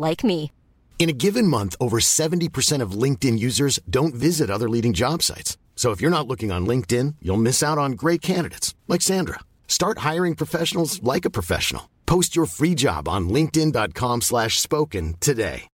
like me. In a given month, over 70% of LinkedIn users don't visit other leading job sites. So if you're not looking on LinkedIn, you'll miss out on great candidates like Sandra. Start hiring professionals like a professional. Post your free job on linkedin.com/spoken slash spoken today.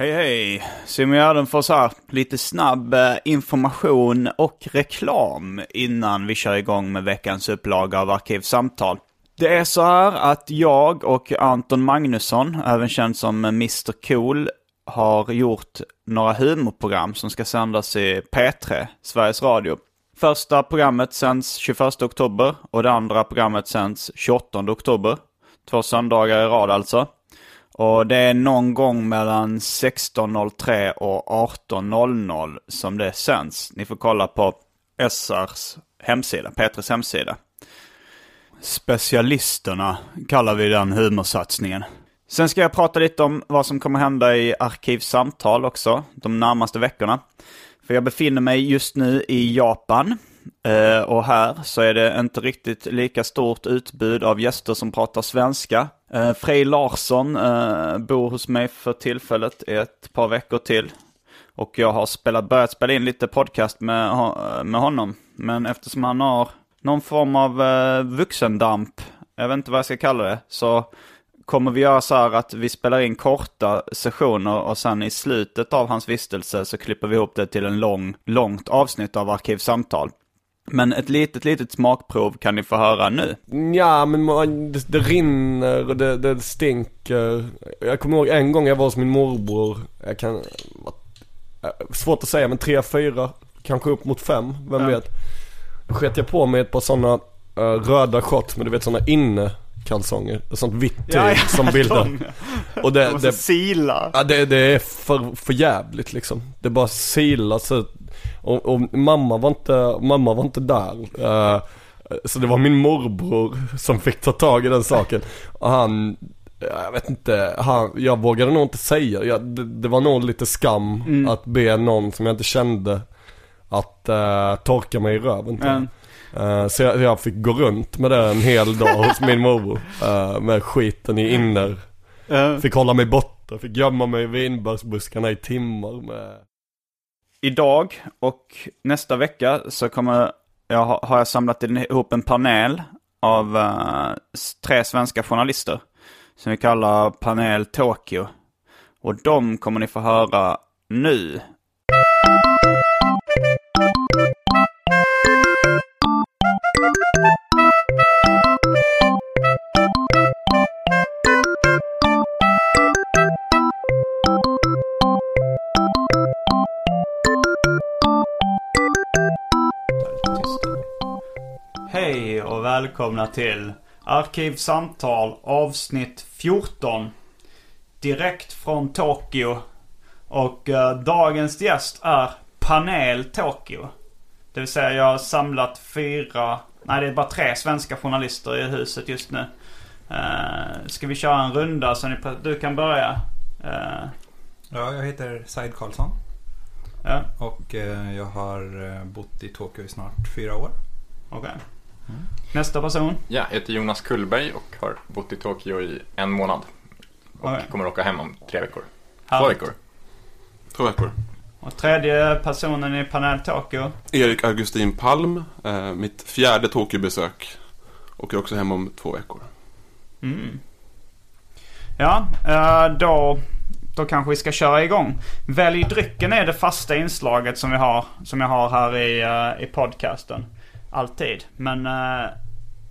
Hej hej! Simon Gärdenfors här. Lite snabb eh, information och reklam innan vi kör igång med veckans upplaga av Arkivsamtal. Det är så här att jag och Anton Magnusson, även känd som Mr Cool, har gjort några humorprogram som ska sändas i P3, Sveriges Radio. Första programmet sänds 21 oktober och det andra programmet sänds 28 oktober. Två söndagar i rad alltså. Och det är någon gång mellan 16.03 och 18.00 som det sänds. Ni får kolla på SRs hemsida, P3s hemsida. Specialisterna kallar vi den humorsatsningen. Sen ska jag prata lite om vad som kommer hända i Arkivsamtal också, de närmaste veckorna. För jag befinner mig just nu i Japan. Eh, och här så är det inte riktigt lika stort utbud av gäster som pratar svenska. Eh, Frej Larsson eh, bor hos mig för tillfället ett par veckor till. Och jag har spelat, börjat spela in lite podcast med, med honom. Men eftersom han har någon form av eh, vuxendamp, jag vet inte vad jag ska kalla det, så kommer vi göra så här att vi spelar in korta sessioner och sen i slutet av hans vistelse så klipper vi ihop det till en lång, långt avsnitt av Arkivsamtal. Men ett litet, litet smakprov kan ni få höra nu. Ja men man, det, det rinner och det, det stinker. Jag kommer ihåg en gång jag var hos min morbror. Jag kan, eh, svårt att säga men tre, fyra, kanske upp mot fem, vem Ja. vet. Sket jag på mig ett par sådana röda shorts men du vet sådana innekalsonger. Ett sånt vitt tyg som bildar. Och det, det, sila. Ja det, det är för, för jävligt liksom. Det bara silar så och, och mamma var inte, mamma var inte där. Eh, så det var min morbror som fick ta tag i den saken. Och han, jag vet inte, han, jag vågade nog inte säga. Jag, det, det var nog lite skam att be någon som jag inte kände att uh, torka mig i röven. jag. Men, Eh, så jag, jag fick gå runt med det en hel dag hos min morbror. eh, med skiten i inner. eh, Fick hålla mig borta, fick gömma mig i vinbärsbuskarna i timmar med... idag och nästa vecka så kommer jag, ha- har jag samlat ihop en panel av s- tre svenska journalister. Som vi kallar Panel Tokyo. Och de kommer ni få höra nu. Välkomna till Arkivsamtal avsnitt 14. Direkt från Tokyo. Och eh, dagens gäst är Panel Tokyo. Det vill säga jag har samlat fyra, nej det är bara tre svenska journalister i huset just nu. Uh, ska vi köra en runda så ni, du kan börja? Eh, Ja, jag heter Said Karlsson ja, och eh, jag har eh, bott i Tokyo i snart fyra år. okej. Nästa person? Ja, jag heter Jonas Kullberg och har bott i Tokyo i en månad. Och Okej. kommer åka hem om tre veckor. Två veckor. Två veckor. Och tredje personen i Panel Tokyo? Erik Augustin Palm, eh, mitt fjärde Tokyo-besök. Åker också hem om två veckor. Mm. Ja, eh, då, då kanske vi ska köra igång. Välj drycken är det fasta inslaget som vi har, som jag har här i, eh, i podcasten. Alltid. Men eh,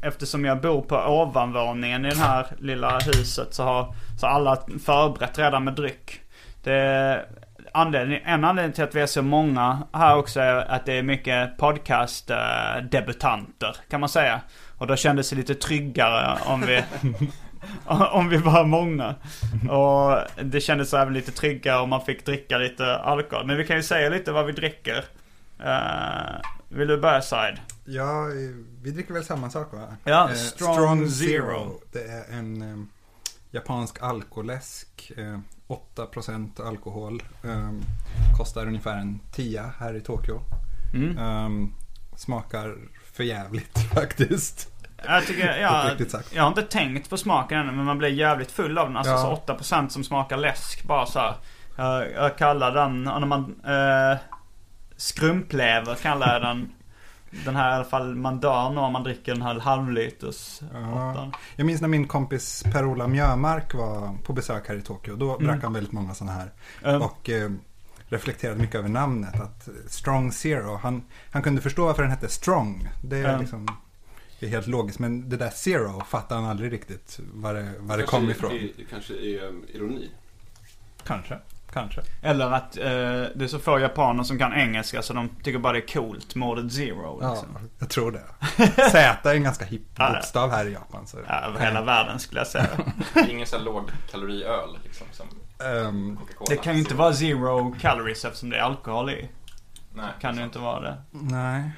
eftersom jag bor på ovanvåningen i det här lilla huset så har så alla förberett redan med dryck. Det anledning, en anledning till att vi är så många här också är att det är mycket podcast-debutanter kan man säga. Och då kändes det lite tryggare om vi om vi var många. Och det kändes även lite tryggare om man fick dricka lite alkohol. Men vi kan ju säga lite vad vi dricker. Uh, vill du börja Side? Ja, vi dricker väl samma sak va? Ja, Eh, Strong Zero. Det är en eh, japansk alkoläsk. Eh, 8% alkohol. Eh, kostar ungefär en tia här i Tokyo. Mm. Eh, smakar för jävligt faktiskt. Jag tycker, ja, Uppriktigt sagt. jag har inte tänkt på smaken ännu men man blir jävligt full av den. Alltså Ja. så 8% som smakar läsk bara så här. Jag, jag kallar den, när man, eh, skrumplever kallar jag den. Den här i alla fall man dör nog om man dricker den här halvliters Ja. Jag minns när min kompis Per-Ola Mjömark var på besök här i Tokyo. Då drack han väldigt många sådana här. Mm. Och eh, reflekterade mycket över namnet. Att eh, Strong Zero. Han, han kunde förstå varför den hette Strong. Det är Mm. liksom det är helt logiskt. Men det där Zero fattade han aldrig riktigt var det, var det kom ifrån. är- kanske är um, ironi. Kanske. Kanske. Eller att eh, det är så få japaner som kan engelska så de tycker bara det är coolt med ordet zero. Ja, Liksom. jag tror det. Z är en ganska hipp Ja. bokstav här i Japan. Så. Ja, över hela världen skulle jag säga. Det är ingen så här lågkaloriöl liksom som Coca-Cola. Det kan ju inte vara zero calories eftersom det är alkohol i. Nej, Kan det inte vara det. nej.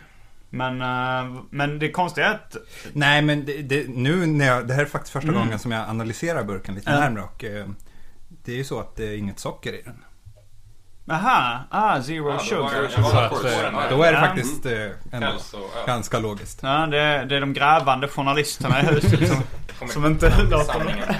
Men, eh, men det konstiga är att Nej, men det, det, nu när jag, det här är faktiskt första Mm. gången som jag analyserar burken lite Ja. närmare. Och eh, det är ju så att det är inget socker i den. Aha, ah, zero Ja, då sugar. Så att, eh. Då är det Ja. faktiskt eh, ändå Hälsoöl. ganska logiskt. Ja, det, är- det är de grävande journalisterna i huset som, som inte låter.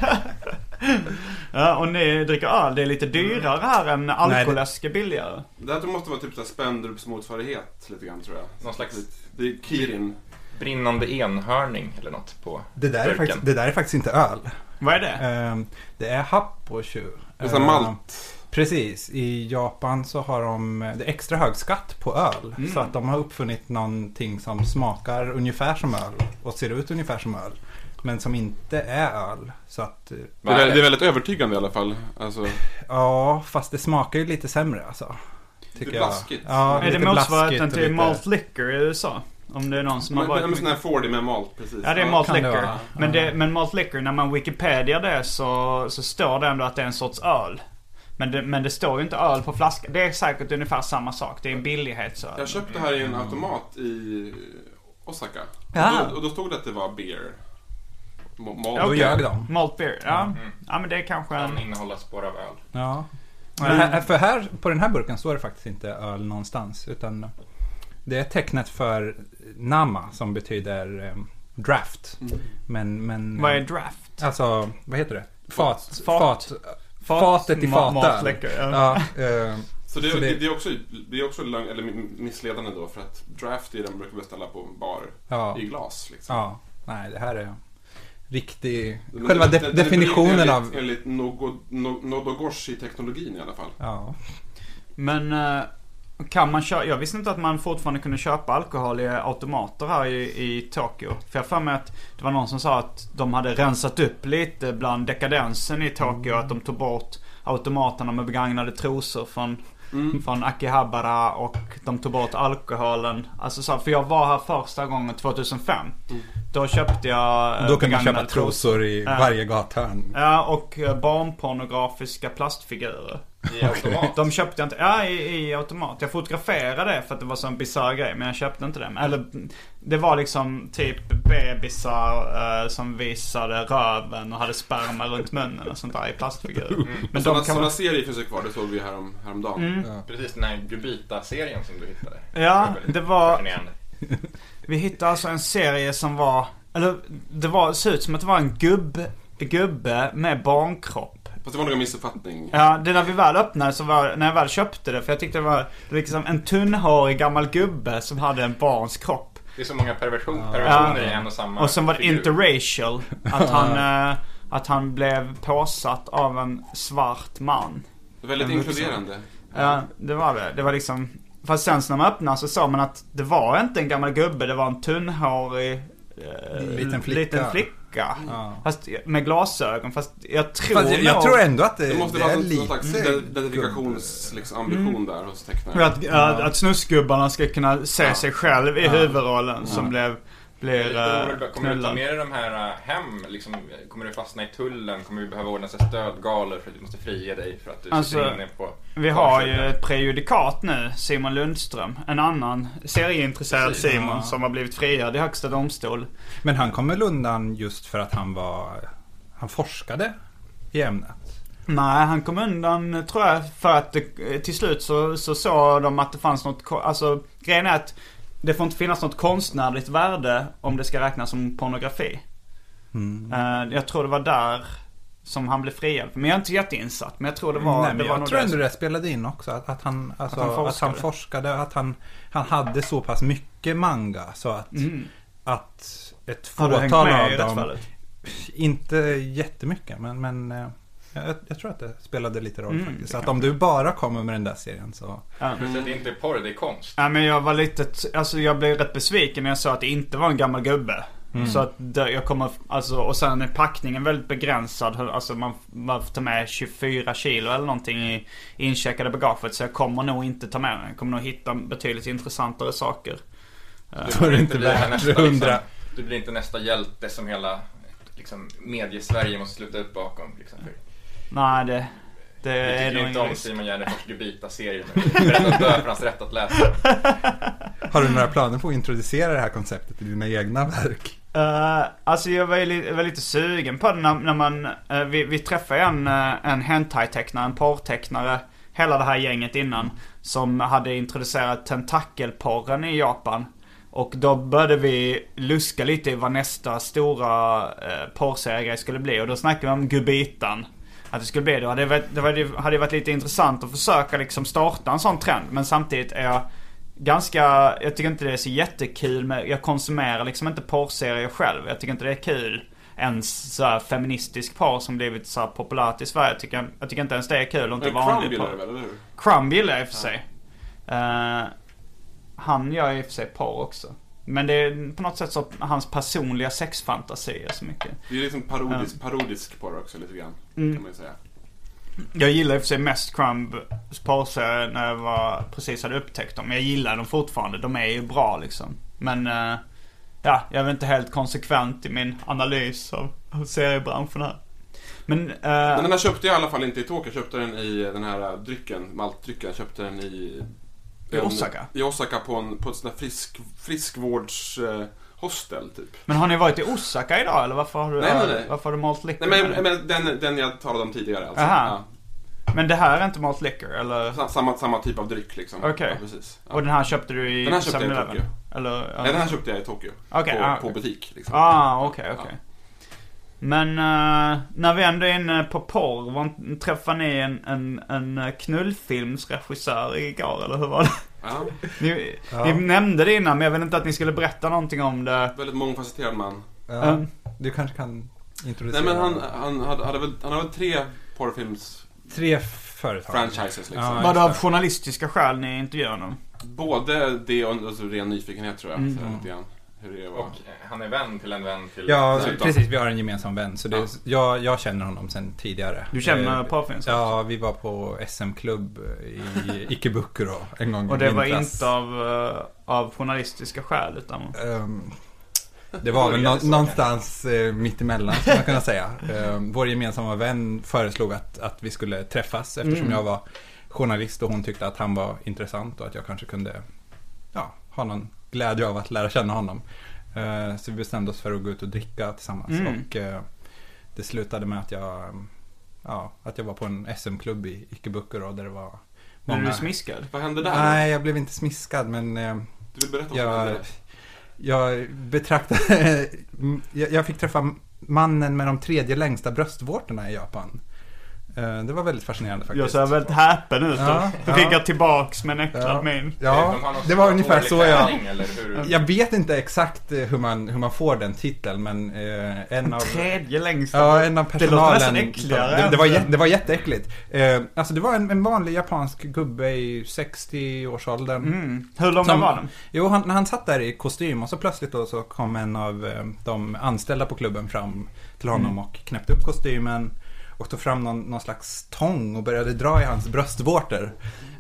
Ja, och ni dricker öl. Det är lite dyrare här än alkoläsk är billigare. Det här måste vara typ så Spendrups motsvarighet lite grann tror jag. Någon slags Det är Kirin. brinnande enhörning eller något på Det där, är burken. faktiskt, det där är faktiskt inte öl. Vad är det? Ehm, det är happoshu. Det är här Ehm, malt. Precis. I Japan så har de det är extra hög skatt på öl. Mm. Så att de har uppfunnit någonting som smakar ungefär som öl och ser ut ungefär som öl. Men som inte är öl. Så att, eh, Det är, det är väldigt övertygande i alla fall. Alltså, ja, fast det smakar ju lite sämre alltså. Lite blaskigt. Ja, är det motsvarigheten till lite- malt liquor i USA? Om det är någon som har men, varit... men sån här 40 med malt precis. Ja, det är malt kan det liquor. vara. Men, det, men malt liquor, när man Wikipedia det så, så står det ändå att det är en sorts öl. Men det, men det står ju inte öl på flaskan. Det är säkert ungefär samma sak. Det är en billighetsöl. Jag köpte här i en automat i Osaka. Ja. Och, då, och då stod det att det var beer. Ma- Malt. Då Okej. ljög de. Malt beer, ja. Mm. Ja men det är kanske Kan en... innehålla spår av öl. Ja. Men här, för här, på den här burken står det faktiskt inte öl någonstans. Utan det är tecknet för Nama som betyder eh, draft. Mm. Men, men... Vad är draft? Alltså, vad heter det? Fat. Fat. Fat. Fatet i liquor, ja. Ja, eh, Så, det, Så det, det- det är också, det är också lögn, eller missledande då för att draft är den brukar beställa på bar ja, i glas. Liksom. ja. Nej, det här är riktig... Men Själva den- de, definitionen enligt, av... Enligt Nodogoshi-teknologin i alla fall. Ja. Men eh, kan man köpa... Jag visste inte att man fortfarande kunde köpa alkohol i automater här i, i Tokyo. För jag för mig att det var någon som sa att de hade rensat upp lite bland dekadensen i Tokyo. Att de tog bort automaterna med begagnade trosor från, Mm. från Akihabara och de tog bort alkoholen. Alltså så, för jag var här första gången 2005. Mm. Då köpte jag eh, Då kan man köpa trosor i varje gathörn. Ja, och eh, barnpornografiska plastfigurer. I automat. De köpte jag inte, ja i, i automat. Jag fotograferade för att det var så en bisarr grej. Men jag köpte inte det. Eller det var liksom typ bebisar eh, som visade röven och hade sperma runt munnen och sånt där i plastfigurer. Men Men de sådana, kan sådana serier finns ju kvar, det såg vi härom, häromdagen. Mm. Ja. Precis den här Gubita-serien som du hittade. Ja, det var... Vi hittade alltså en serie som var... Eller det var, såg ut som att det var en gubb, gubbe med barnkropp. Fast det var nog en missuppfattning. Ja, det när vi väl öppnade så var när jag väl köpte det. För jag tyckte det var liksom en tunnhårig gammal gubbe som hade en barns kropp. Det är så många perversion, perversioner Ja. i en och samma Och sen var det figur. interracial. Att han, eh, att han blev påsatt av en svart man. Väldigt En inkluderande. Ja, det var det. Det var liksom... Fast sen när man öppnade så såg man att det var inte en gammal gubbe. Det var en tunnhårig... eh, Liten flicka. Liten flicka. Ja. Fast med glasögon. Fast jag tror Fast jag, jag nog- tror ändå att det, Det måste det vara är någon, slags identifikationsambition liksom, ambition där hos tecknaren. Att, att, att snusgubbarna ska kunna se sig själv i huvudrollen som blev blir uh. Kommer du ta med dig de här äh, hem? Liksom, kommer du fastna i tullen? Kommer vi behöva ordna så stödgalor för att vi måste frige dig för att du Alltså, sitter inne på... Vi har ju ett prejudikat nu, Simon Lundström. En annan serieintresserad Precis, Simon ja. som har blivit friad i högsta domstol. Men han kom väl undan just för att han var... Han forskade i ämnet. Nej, han kom undan tror jag för att det, till slut så, så såg de att det fanns något, alltså grejen är att det får inte finnas något konstnärligt värde om det ska räknas som pornografi. Eh, jag tror det var där som han blev friad. Men jag är inte jätteinsatt. Men jag tror det var, Nej, det var jag tror ändå det spelade in också. Att, att, han, alltså, Att han att han forskade. forskade. Att han, han hade så pass mycket manga. Så att, Mm. att ett fåtal av dem. Inte jättemycket. Men, men eh, jag, jag tror att det spelade lite roll Mm, faktiskt. det att om du bara kommer med den där serien så. Ja. Plus att det inte är porr, det är konst. Ja men jag var lite, alltså jag blev rätt besviken när jag sa att det inte var en gammal gubbe. Så att jag kommer, alltså och sen är packningen väldigt begränsad. Alltså man, man får ta med 24 kilo eller någonting i incheckade bagaget. Så jag kommer nog inte ta med mig. Jag kommer nog hitta betydligt intressantare saker. Är det inte blir värt nästa, 100. Liksom, du blir inte nästa hjälte som hela liksom, medie-Sverige måste sluta upp bakom. Liksom. För Nej det, det vi är tycker nog ju inte om risk. Simon Gärdenfors Gubita-serien. Är att dö för hans rätt att läsa. Har du några planer på att introducera det här konceptet i dina egna verk? Uh, alltså jag var, ju li- var lite sugen på det när, när man, eh, vi, vi träffade en, uh, en hentai-tecknare, en porrtecknare, hela det här gänget innan. Som hade introducerat tentakelporren i Japan. Och då började vi luska lite i vad nästa stora uh, porrserie skulle bli. Och då snackade vi om Gubitan. Att det skulle bli det. Det, det, det hade varit lite intressant att försöka liksom starta en sån trend. Men samtidigt är jag ganska, jag tycker inte det är så jättekul med, jag konsumerar liksom inte porrserier själv. Jag tycker inte det är kul. Ens så här feministisk porr som blivit så populärt i Sverige. Jag tycker, jag tycker inte ens det är kul och inte Men vanlig Crumb gillar du väl, eller hur? Crumb gillar jag i och för sig. Eh, han gör i och för sig porr också. Men det är på något sätt så hans personliga sexfantasier så mycket. Det är liksom parodisk, parodisk porr också lite grann. Mm. Kan man ju säga. Jag gillar i och för sig mest Crumb porrserier när jag var, precis hade upptäckt dem. Jag gillar dem fortfarande. De är ju bra liksom. Men eh, ja, jag är väl inte helt konsekvent i min analys av, av seriebranschen här. Men, eh, Men den här köpte jag i alla fall inte i Tokyo. Jag köpte den i den här drycken, maltdrycken. Jag köpte den i... I Osaka? I Osaka på, en, på ett sånt där frisk, friskvårds... eh, hostel typ. men har ni varit i Osaka idag eller varför har du, Nej, nej, nej. Varför har du malt liquor? Nej men, men den, den jag talade om tidigare alltså. Aha. men det här är inte malt liquor eller? Ja. Sa- Samma, samma typ av dryck liksom. Okej. Ja, precis. Ja. Och den här köpte du i Den här köpte jag i 7-Eleven? Tokyo. Eller? Ja. Nej, den här köpte jag i Tokyo. Okej, på, ah, på okej. butik liksom. Ah, okej, okej. Men eh, när vi ändå är inne på porr, var, träffade ni en, en, en eh, knullfilmsregissör igår, eller hur var det? Ja, Ni, Ja. ni nämnde det innan, men jag vill inte att ni skulle berätta någonting om det. väldigt mångfacetterad man. Ja, Mm. Du kanske kan Nej introducera men han, han hade, hade väl, han hade väl tre tre företag. porrfilms-franchises liksom. Ja, Var det av journalistiska skäl ni intervjuade honom? Både det och alltså, ren nyfikenhet tror jag. Mm. Så hur det var. Och eh, han är vän till en vän till... Ja, Dessutom. precis. Vi har en gemensam vän. Så det, Ja. jag, jag känner honom sedan tidigare. Du känner Eh, porrfilms? Ja, vi var på SM-klubb i Ikebukuro en gång Och det var inte av, eh, av journalistiska skäl, utan... Ehm, det var väl nå- någonstans eh, mittemellan skulle man kunna säga. Ehm, vår gemensamma vän föreslog att, att vi skulle träffas eftersom Mm. jag var journalist och hon tyckte att han var intressant och att jag kanske kunde ja, ha någon glädje av att lära känna honom. Eh, så vi bestämde oss för att gå ut och dricka tillsammans. Mm. Och eh, det slutade med att jag, ja, att jag var på en SM-klubb i Ikebukuro där det var Blev många... du smiskad? Vad hände där? Nej, jag blev inte smiskad men eh, Du vill berätta vad hände jag, där? jag betraktade, jag, jag fick träffa mannen med de tredje längsta bröstvårtorna i Japan. Eh, Det var väldigt fascinerande faktiskt. Jag ser väldigt häpen ut Ja, och ja. ryggar tillbaks med en äcklad Ja. min. Ja, det var ungefär så jag... Jag vet inte exakt eh, hur man, hur man får den titeln men eh, en av... Tredje längsta. Ja, en av Det låter personalen. nästan äckligare Det, det, var, det var jätteäckligt. Eh, alltså det var en, en vanlig japansk gubbe i 60-årsåldern. Mm. Hur långa Som- var de? Jo, han, han satt där i kostym och så plötsligt då så kom en av eh, de anställda på klubben fram till honom Mm. och knäppte upp kostymen. Och tog fram någon, någon slags tång och började dra i hans bröstvårtor.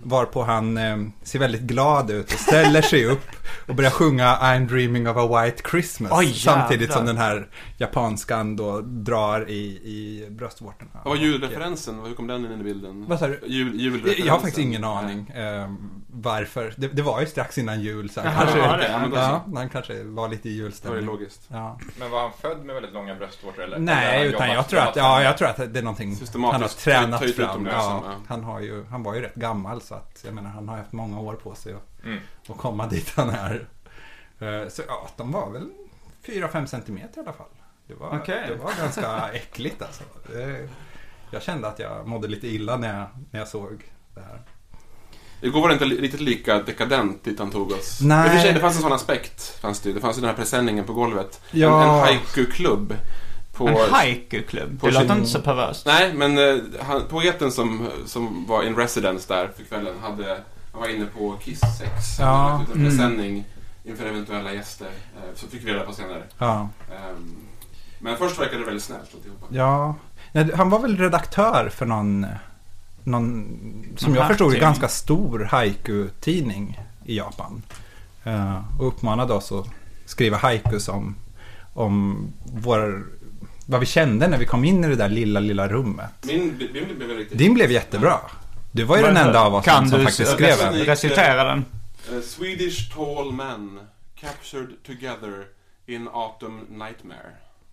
Varpå han eh, ser väldigt glad ut och ställer sig upp och börjar sjunga I'm dreaming of a white Christmas. Oj, samtidigt som den här japanskan då drar i, i bröstvårtorna. Vad var julreferensen? Hur kom den in i bilden? Vad sa du? Jul, julreferensen. Jag har faktiskt ingen aning eh, varför. Det, det var ju strax innan jul så han Jaha, kanske, det var det? Ja, ja, han kanske var lite i Det var julstämning. logiskt. Ja. Men var han född med väldigt långa bröstvårtor eller? eller Nej, han utan jag tror att, ja, jag tror att det är någonting han har tränat ut fram. Ja, han, har ju, han var ju rätt gammal så att jag menar han har haft många år på sig att, Mm. komma dit han är. Eh, Så ja, de var väl 4-5 centimeter i alla fall. Det var, Okej. det var ganska äckligt alltså. Det, jag kände att jag mådde lite illa när jag, när jag såg det här. Igår var det inte riktigt lika dekadent dit han tog oss. Nej. Sig, det fanns en sån aspekt. Fanns det, det fanns ju den här presenningen på golvet. Ja. En, en haiku-klubb. På, En haiku-klubb. på Det låter sin- inte så perverst. Nej, men eh, han, poeten som, som var in residence där för kvällen hade, han var inne på Kiss 6. Ja, Han hade lagt ut en mm. presenning inför eventuella gäster. Eh, så fick vi reda på senare. Ja. Ehm, men först verkade det väldigt snällt alltihopa. Ja, Nej, han var väl redaktör för någon, någon som Någon jag förstod ganska stor haiku-tidning i Japan. Eh, och uppmanade oss att skriva haikus om, om vår, vad vi kände när vi kom in i det där lilla, lilla rummet. Min, min blev riktigt... Din blev jättebra. Du var ju den enda av oss Kan som, som du faktiskt skrev den. i- Recitera den. Eh, Swedish tall men captured together in autumn nightmare.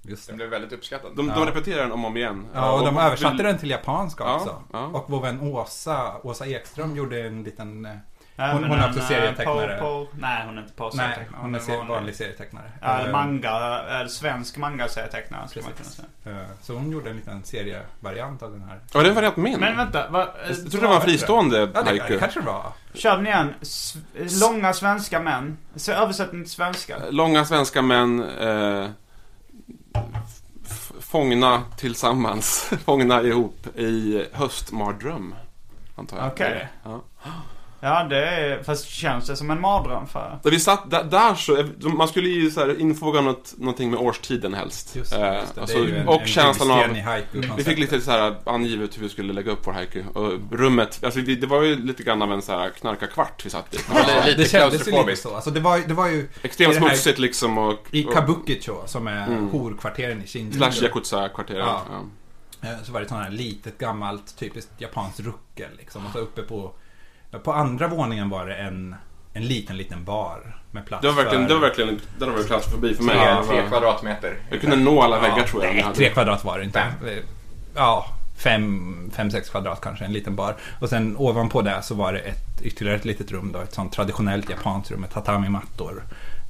Just det. Den blev väldigt uppskattad. De, de repeterar den om och om igen. Ja, och de vill- översatte den till japanska Ja, också. ja. Och vår vän Åsa, Åsa Ekström gjorde en liten... eh, Ja, Hon- men hon är också eh, serietecknare. På, på, nej, hon är inte på Nej, hon är vanlig. vanlig serietecknare. Ja, Eh, manga, äh, svensk manga-serietecknare skulle man kunna säga. Eh, Så hon gjorde en liten serievariant av den här. Ja, det var rätt min. Men vänta, va, jag trodde det var en fristående Ja, det, det kanske det var. kör den igen. S- långa svenska män. Så översättning till svenska. Långa svenska män eh, fångna tillsammans, fångna ihop i höstmardröm. Antar jag. Okej. Ja. Ja, det är, fast känns det som en mardröm för Där vi satt, där, där så, man skulle ju så här infoga något, någonting med årstiden helst. Just det, Eh, just det. alltså, det en, och en känslan av... haiku Vi fick lite så här angivet hur vi skulle lägga upp vår haiku. Och rummet, alltså det, det var ju lite grann av en så här knarka-kvart vi satt i. Ja, det Det kändes ju lite så. Alltså det var, det var ju Extremt smutsigt liksom och... i Kabukicho som är Mm. horkvarteren i Shinjuku. Slash Yakuza-kvarteren. Ja. Ja. Eh, Så var det ett sånt här litet gammalt typiskt japanskt ruckel liksom. Och så uppe på, på andra våningen var det en, en liten, liten bar med plats Det var verkligen, för... det var verkligen, den var klaustrofobi för mig. Tre, tre kvadratmeter. Jag kunde nå alla väggar Ja, tror jag. Nej, tre kvadrat var det inte. Ja, fem, fem, sex kvadrat kanske, en liten bar. Och sen ovanpå det så var det ett, ytterligare ett litet rum då, ett sånt traditionellt japanskt rum med tatami-mattor.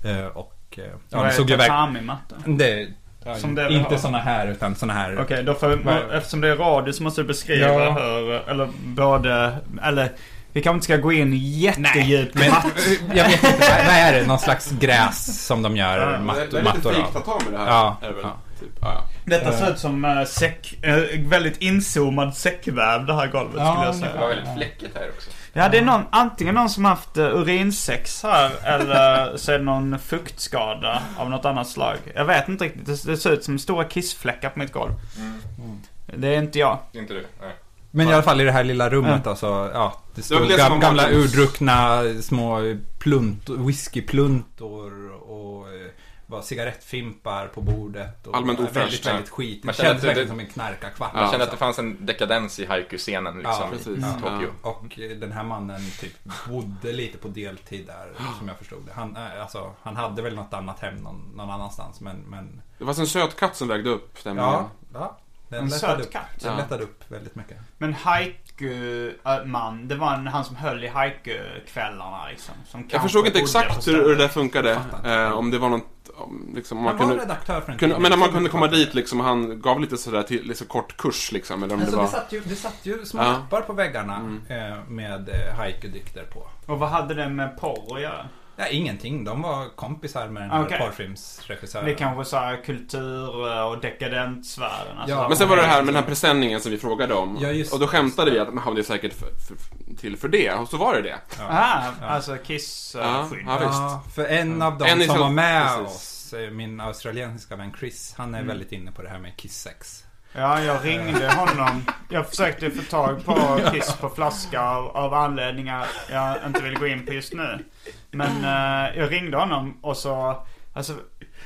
Eh, och eh, ja, det såg tatami-matta? Det, Som det inte såna här, utan såna här. Okej, då får, Vad- eftersom det är radio så måste du beskriva Ja. hur, eller både, eller vi kanske inte ska gå in jättedjupt i Men matt. jag vet inte, vad, är det? Någon slags gräs som de gör Ja, det, matt, det är lite mattor fake av? tatami det här. Ja, Är det väl? ja. Typ. Ja. Detta ser ut som uh, säck, eh, väldigt inzoomad säckväv det här golvet Ja, skulle jag Det säga. var väldigt fläckigt här också. Ja, det är någon, antingen någon som haft uh, urinsex här eller så är det någon fuktskada av något annat slag. Jag vet inte riktigt. Det, det ser ut som stora kissfläckar på mitt golv. Mm. Det är inte jag. Inte du? Nej. Men i alla fall i det här lilla rummet då så, ja, det Det var stod det gam, var gamla Martins- urdruckna små plunt, whiskypluntor och eh, var cigarettfimpar på bordet. Och Allmänt väldigt, ofräscht, väldigt ja. skit. Det Man känner kändes det- verkligen som en knarkarkvart. Man Ja. kände att det fanns en dekadens i haiku-scenen liksom Ja, i precis. i Tokyo. Och eh, den här mannen typ bodde lite på deltid där, som jag förstod det. Han, eh, alltså, han hade väl något annat hem någon, någon annanstans, men... men Det fanns en söt katt som vägde upp den ja, ja, den En lättade söt upp. katt. Den Ja. lättade upp väldigt mycket. Men haiku-man, det var en, han som höll i haiku-kvällarna liksom. Som Jag förstod inte exakt hur det där funkade. Eh, om det var något, om, liksom, om Han man var kunde... redaktör för en kunde men när man kunde det komma dit liksom, han gav lite sådär till, lite kort kurs liksom. Eller om Alltså, det det, var... satt ju, det satt ju små Ja. lappar på väggarna Mm. eh, med eh, haiku-dikter på. Och vad hade det med porr att göra? Ja, ingenting. De var kompisar med den här Okej. porrfilmsregissören. Det kanske så här kultur eh, och dekadentsfären. Alltså, Ja. Men sen var det här med den här presenningen som vi frågade om. Ja, just och då det. skämtade vi att man hade säkert för, för, till för det. Och så var det det. Aha, Ja. alltså kiss-skydd. Ja, ja, visst. Ja, för en av dem En i som var med precis. oss, eh, min australiensiska vän Chris, han är Mm. väldigt inne på det här med kissex. Ja, jag ringde honom. Jag försökte få tag på Kiss på flaska av, av anledningar jag inte vill gå in på just nu. Men eh, jag ringde honom och så, alltså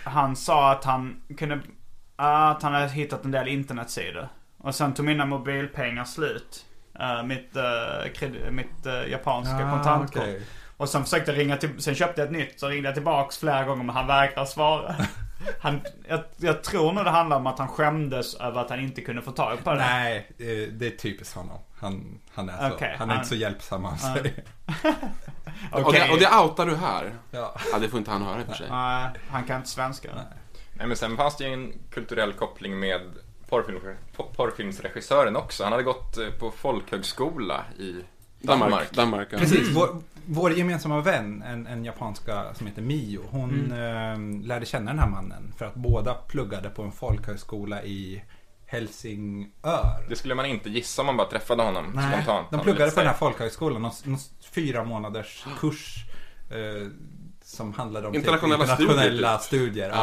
han sa att han kunde, att han hade hittat en del internetsidor. Och sen tog mina mobilpengar slut. Eh, mitt, uh, kred- mitt eh, japanska kontantkort. okej. Och sen försökte jag ringa till, sen köpte jag ett nytt så ringde jag tillbaks flera gånger men han vägrade svara. Han, jag, jag tror nog det handlar om att han skämdes över att han inte kunde få tag på det. Nej, det är typiskt honom. Han, han är, så, Okej, han är han- inte så hjälpsam av sig. Och, det, och det outar du här. Ja. Ja, det får inte han höra i och för sig. Nej, han kan inte svenska. Nej, men sen fanns det ju en kulturell koppling med porrfilm, po- porrfilmsregissören också. Han hade gått eh, på folkhögskola i Danmark. Danmark. Danmark ja. Precis, vår, vår gemensamma vän, en, en japanska som heter Mio, hon Mm. eh, lärde känna den här mannen för att båda pluggade på en folkhögskola i Helsingör. Det skulle man inte gissa om man bara träffade honom Nej, spontant. de pluggade på den här folkhögskolan, någon, någon fyra månaders kurs eh, som handlade om typ Internationella internationella studier, studier. typ.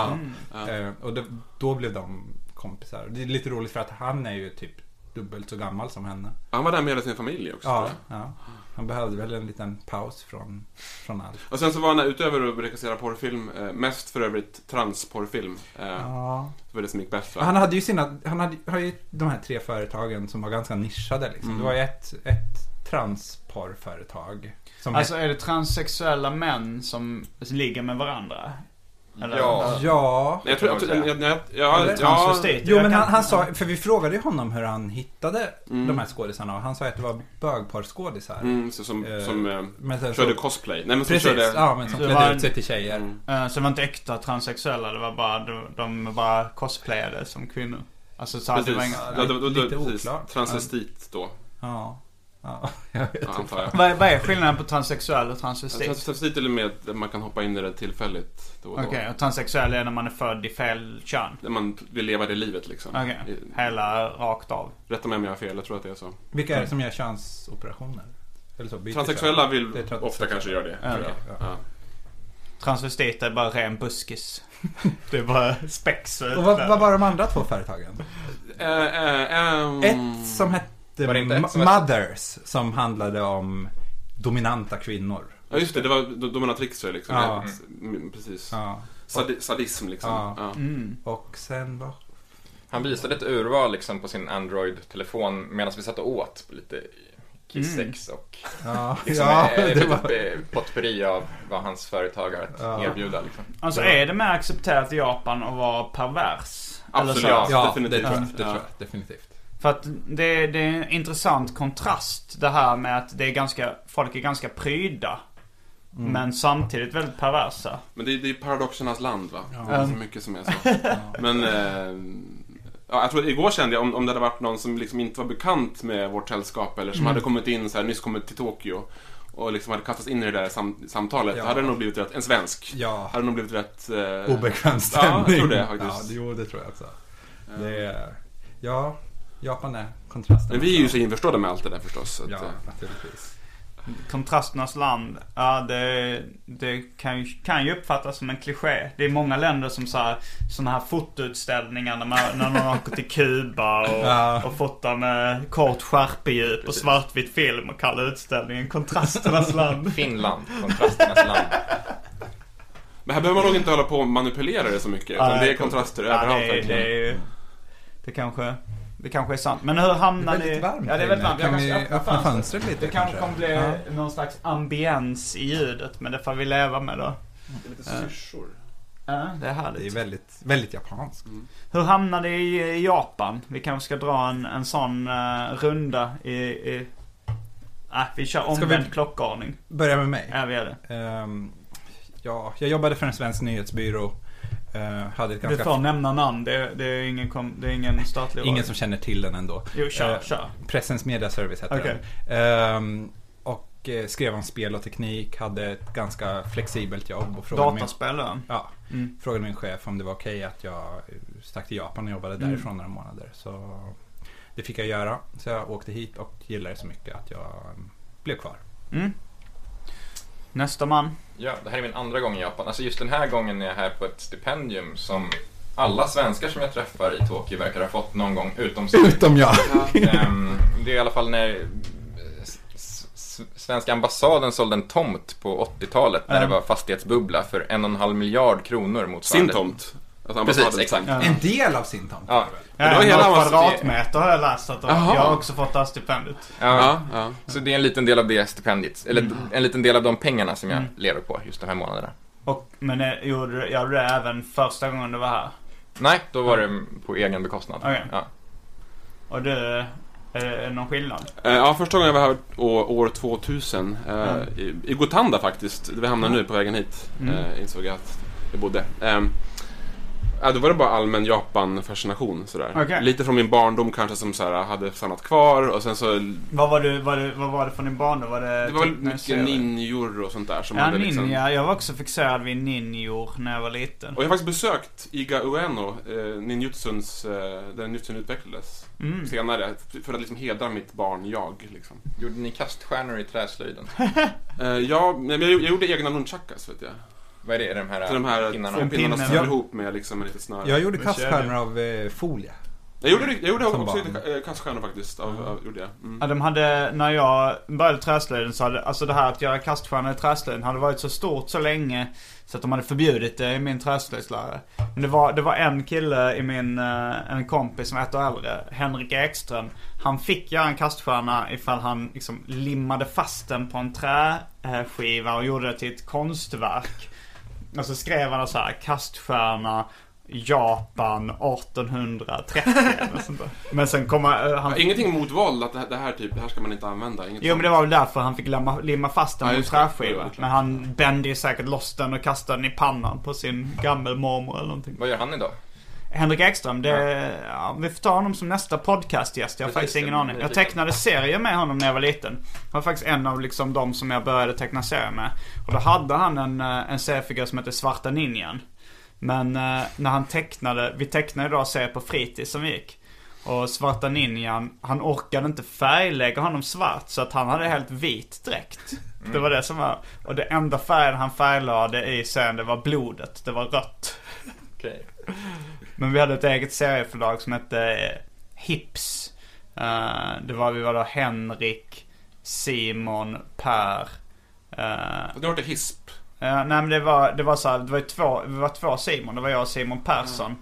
ja. Ja. Eh, och det, då blev de kompisar. Det är lite roligt för att han är ju typ dubbelt så gammal som henne. Han var där med hela sin familj också. Ja, ja. Han behövde väl en liten paus från, från allt. Och sen så var han utöver att regissera porrfilm, eh, mest för övrigt transporrfilm. Eh, Ja. Det var det som gick bäst va? Han hade ju sina, han hade, har ju de här tre företagen som var ganska nischade liksom. Mm. Det var ju ett, ett transporrföretag. Som Alltså är det transsexuella män som ligger med varandra? Eller? Ja. ja. Jag tror, Eller ja, transvestit? Jo men han, han sa, för vi frågade ju honom hur han hittade Mm. de här skådisarna och han sa att det var bögporrskådisar. mm, så, som, Eh, som eh, Men sen körde så, cosplay. Nej men som precis, körde... ja men som Det klädde var- ut sig till tjejer. Mm. Eh, Så det var inte äkta transsexuella, det var bara, de, de bara cosplayade som kvinnor. Alltså så att det Precis. var inga... Ja, det, var- det, Lite precis. oklart. Transvestit då, Ja. Ja, jag vet ja, antar jag. Vad, vad är skillnaden på transsexuell och transvestit? Trans- Transvestit är med att man kan hoppa in i det tillfälligt då och då. Okej, och transsexuell är när man är född i fel kön? När man vill leva det livet liksom. Okej, I- hela rakt av. Rätta mig om jag har fel, jag tror att det är så. Vilka är det som gör könsoperationer? Eller så, Transsexuella vill Det är trans- ofta kanske göra det. Ja, tror jag. ja. Ja. Transvestit är bara ren buskis. det är bara spex Och vad, vad var de andra två företagen? Eh, eh, ehm, Ett som hette inte Mothers som handlade om dominanta kvinnor. Ja just det, det var do- dominatrixer liksom. Ja. Mm, precis. Ja. Sadi- sadism liksom. Ja. Ja. Mm. Och sen vad? Han visade ett urval liksom på sin Android-telefon medan vi satt och åt lite kissex och Ja, liksom ja det var... eh, potpurri av vad hans företag har att Ja. erbjuda. Liksom. Alltså är det mer accepterat i Japan att vara pervers? Eller Absolut. så? Ja, Ja, definitivt. det tror jag. Det jag definitivt. För att det, det är en intressant kontrast det här med att det är ganska, folk är ganska pryda. Mm. Men samtidigt väldigt perversa. Men det, är- det är paradoxernas land va? Ja. Det är så mycket som är så. Men eh, ja, jag tror igår kände jag om, om det hade varit någon som liksom inte var bekant med vårt sällskap eller som hade kommit in så här, nyss kommit till Tokyo och liksom hade kastats in i det där sam, samtalet. Ja. Då hade det nog blivit rätt, en svensk. Ja, Hade nog blivit rätt... Eh, obekväm stämning. Ja, jag tror det Ja, faktiskt. jo, det tror jag också. Det är... Ja, Japan är kontrasten. Men vi är ju så införstådda med allt det där förstås. Att, Ja, eh, naturligtvis. Kontrasternas land, ja det, det kan, ju, kan ju uppfattas som en kliché. Det är många länder som så här, såna här fotoutställningar när, man, när någon åker till Kuba och, Ja. och fotar med kort skärpedjup och Precis. svartvit film och kallar utställningen Kontrasternas land. Finland, kontrasternas land. Men här behöver man nog inte hålla på och manipulera det så mycket. Utan Nej, det är kontraster ja, överallt det, det, är ju- det kanske, det kanske är sant. Men hur hamnar Det är ni... väldigt varmt Ja, det är väldigt varmt. Kan vi öppna fönstret. fönstret lite Det kanske kommer bli Ja. någon slags ambiens i ljudet. Men det får vi leva med då. Lite syrsor. Ja, det är Det är härligt. väldigt, väldigt japanskt. Hur hamnade ni i i Japan? Vi kanske ska dra en, en sån eh, runda i... i... Äh, vi kör Ska vi- omvänd klockordning. Börja med mig. Ja, vi gör det. Ehm, ja, jag jobbade för en svensk nyhetsbyrå. Uh, hade ett Du ganska... får nämna namn. Det, det, är, ingen kom, det är ingen statlig Ingen som känner till den ändå. Jo, kör, Eh, kör. Pressens mediaservice hette Okej. den. Ehm, och eh, skrev om spel och teknik, hade ett ganska flexibelt jobb. Och frågade min, Dataspel då? ja, Mm. frågade min chef om det var okej att jag eh, stack till Japan och jobbade Mm. därifrån några månader. Så det fick jag göra. Så jag åkte hit och gillade det så mycket att jag eh, blev kvar. Mm. Nästa man. Ja, det här är min andra gång i Japan. Alltså just den här gången är jag här på ett stipendium som alla svenskar som jag träffar i Tokyo verkar ha fått någon gång, utom Utom jag. Ehm, Det är i alla fall när s- s- svenska ambassaden sålde en tomt på 80-talet när det var fastighetsbubbla för en och en halv miljard kronor motsvarande. Sin tomt. Alltså Precis, ambassadens exakt. tomt. En del av sin tomt. Ja, det var Ja, hela kvadratmeter har jag läst att de, Jaha. jag har också fått det här stipendiet. ja. Ja, ja. Så det är en liten del av det stipendiet, eller en liten del av de pengarna som jag lever på just de här månaderna. Och, men gjorde du gjorde du det även första gången du var här? Nej, då var det på egen bekostnad. Okej. Ja. Och du, är det någon skillnad? Eh, Ja, första gången jag var här år, år 2000 eh, i, i Gotanda faktiskt, där vi hamnar nu på vägen hit, Mm. eh, insåg jag att jag bodde. Ja, då var det bara allmän Japan-fascination sådär. Okej. Lite från min barndom kanske som så här, hade stannat kvar och sen så Vad var, du, var det, vad var det från din barndom? Var det, Det var väl typ mycket ninjor och sånt där som Ja, hade liksom... ninja. Jag var också fixerad vid ninjor när jag var liten. Och jag har faktiskt besökt Iga Ueno, eh, ninjutsuns, eh, där ninjutsun utvecklades Mm. senare. För att liksom hedra mitt barn, jag. Liksom. Gjorde ni kaststjärnor i träslöjden? Eh, ja, jag, jag gjorde egna nunchakas, vet jag. Vad är det? Är det de här, Så de här pinnarna? två pinnarna Pinnen. som Ja. ja. ihop med liksom en liten snöre. Jag gjorde kaststjärnor av eh, folie. Jag gjorde, jag gjorde Som också lite eh, kaststjärnor faktiskt. Av, av, gjorde jag. Mm. Ja, de hade, när jag började träslöjden så hade, alltså det här att göra kaststjärnor i träslöjden hade varit så stort så länge så att de hade förbjudit det i min träslöjdslärare. Men det var, det var en kille i min, eh, en kompis som är ett år äldre, Henrik Ekström. Han fick göra en kaststjärna ifall han liksom limmade fast den på en träskiva och gjorde det till ett konstverk. Och så skrev han så här, kaststjärna Japan 1830 eller sånt där. Men sen kommer han... Ja, Ingenting mot våld, att det här, det här, typ, det här ska man inte använda. Inget Jo men det var väl därför han fick limma, limma fast den Ja, på en träskiva. Men han bände ju säkert loss den och kastade den i pannan på sin gammelmormor eller någonting. Vad gör han idag? Henrik Ekström, det, ja. vi får ta honom som nästa podcastgäst. Jag har faktiskt ingen aning. Jag tecknade serier med honom när jag var liten. Han var faktiskt en av liksom de som jag började teckna serier med. Och då hade han en, eh, en seriefigur som hette Svarta Ninjan. Men eh, när han tecknade, vi tecknade då serier på fritids som vi gick. Och Svarta Ninjan, han orkade inte färglägga honom svart så att han hade helt vit dräkt. Det var det som var, och det enda färgen han färglade i serien det var blodet, det var rött. Okej. Men vi hade ett eget serieförlag som hette eh, Hips. Eh, det var, vi var då Henrik, Simon, Per. Uh, Du har varit HISP. nej men det var, det var så här, det var två, vi var två Simon. Det var jag och Simon Persson.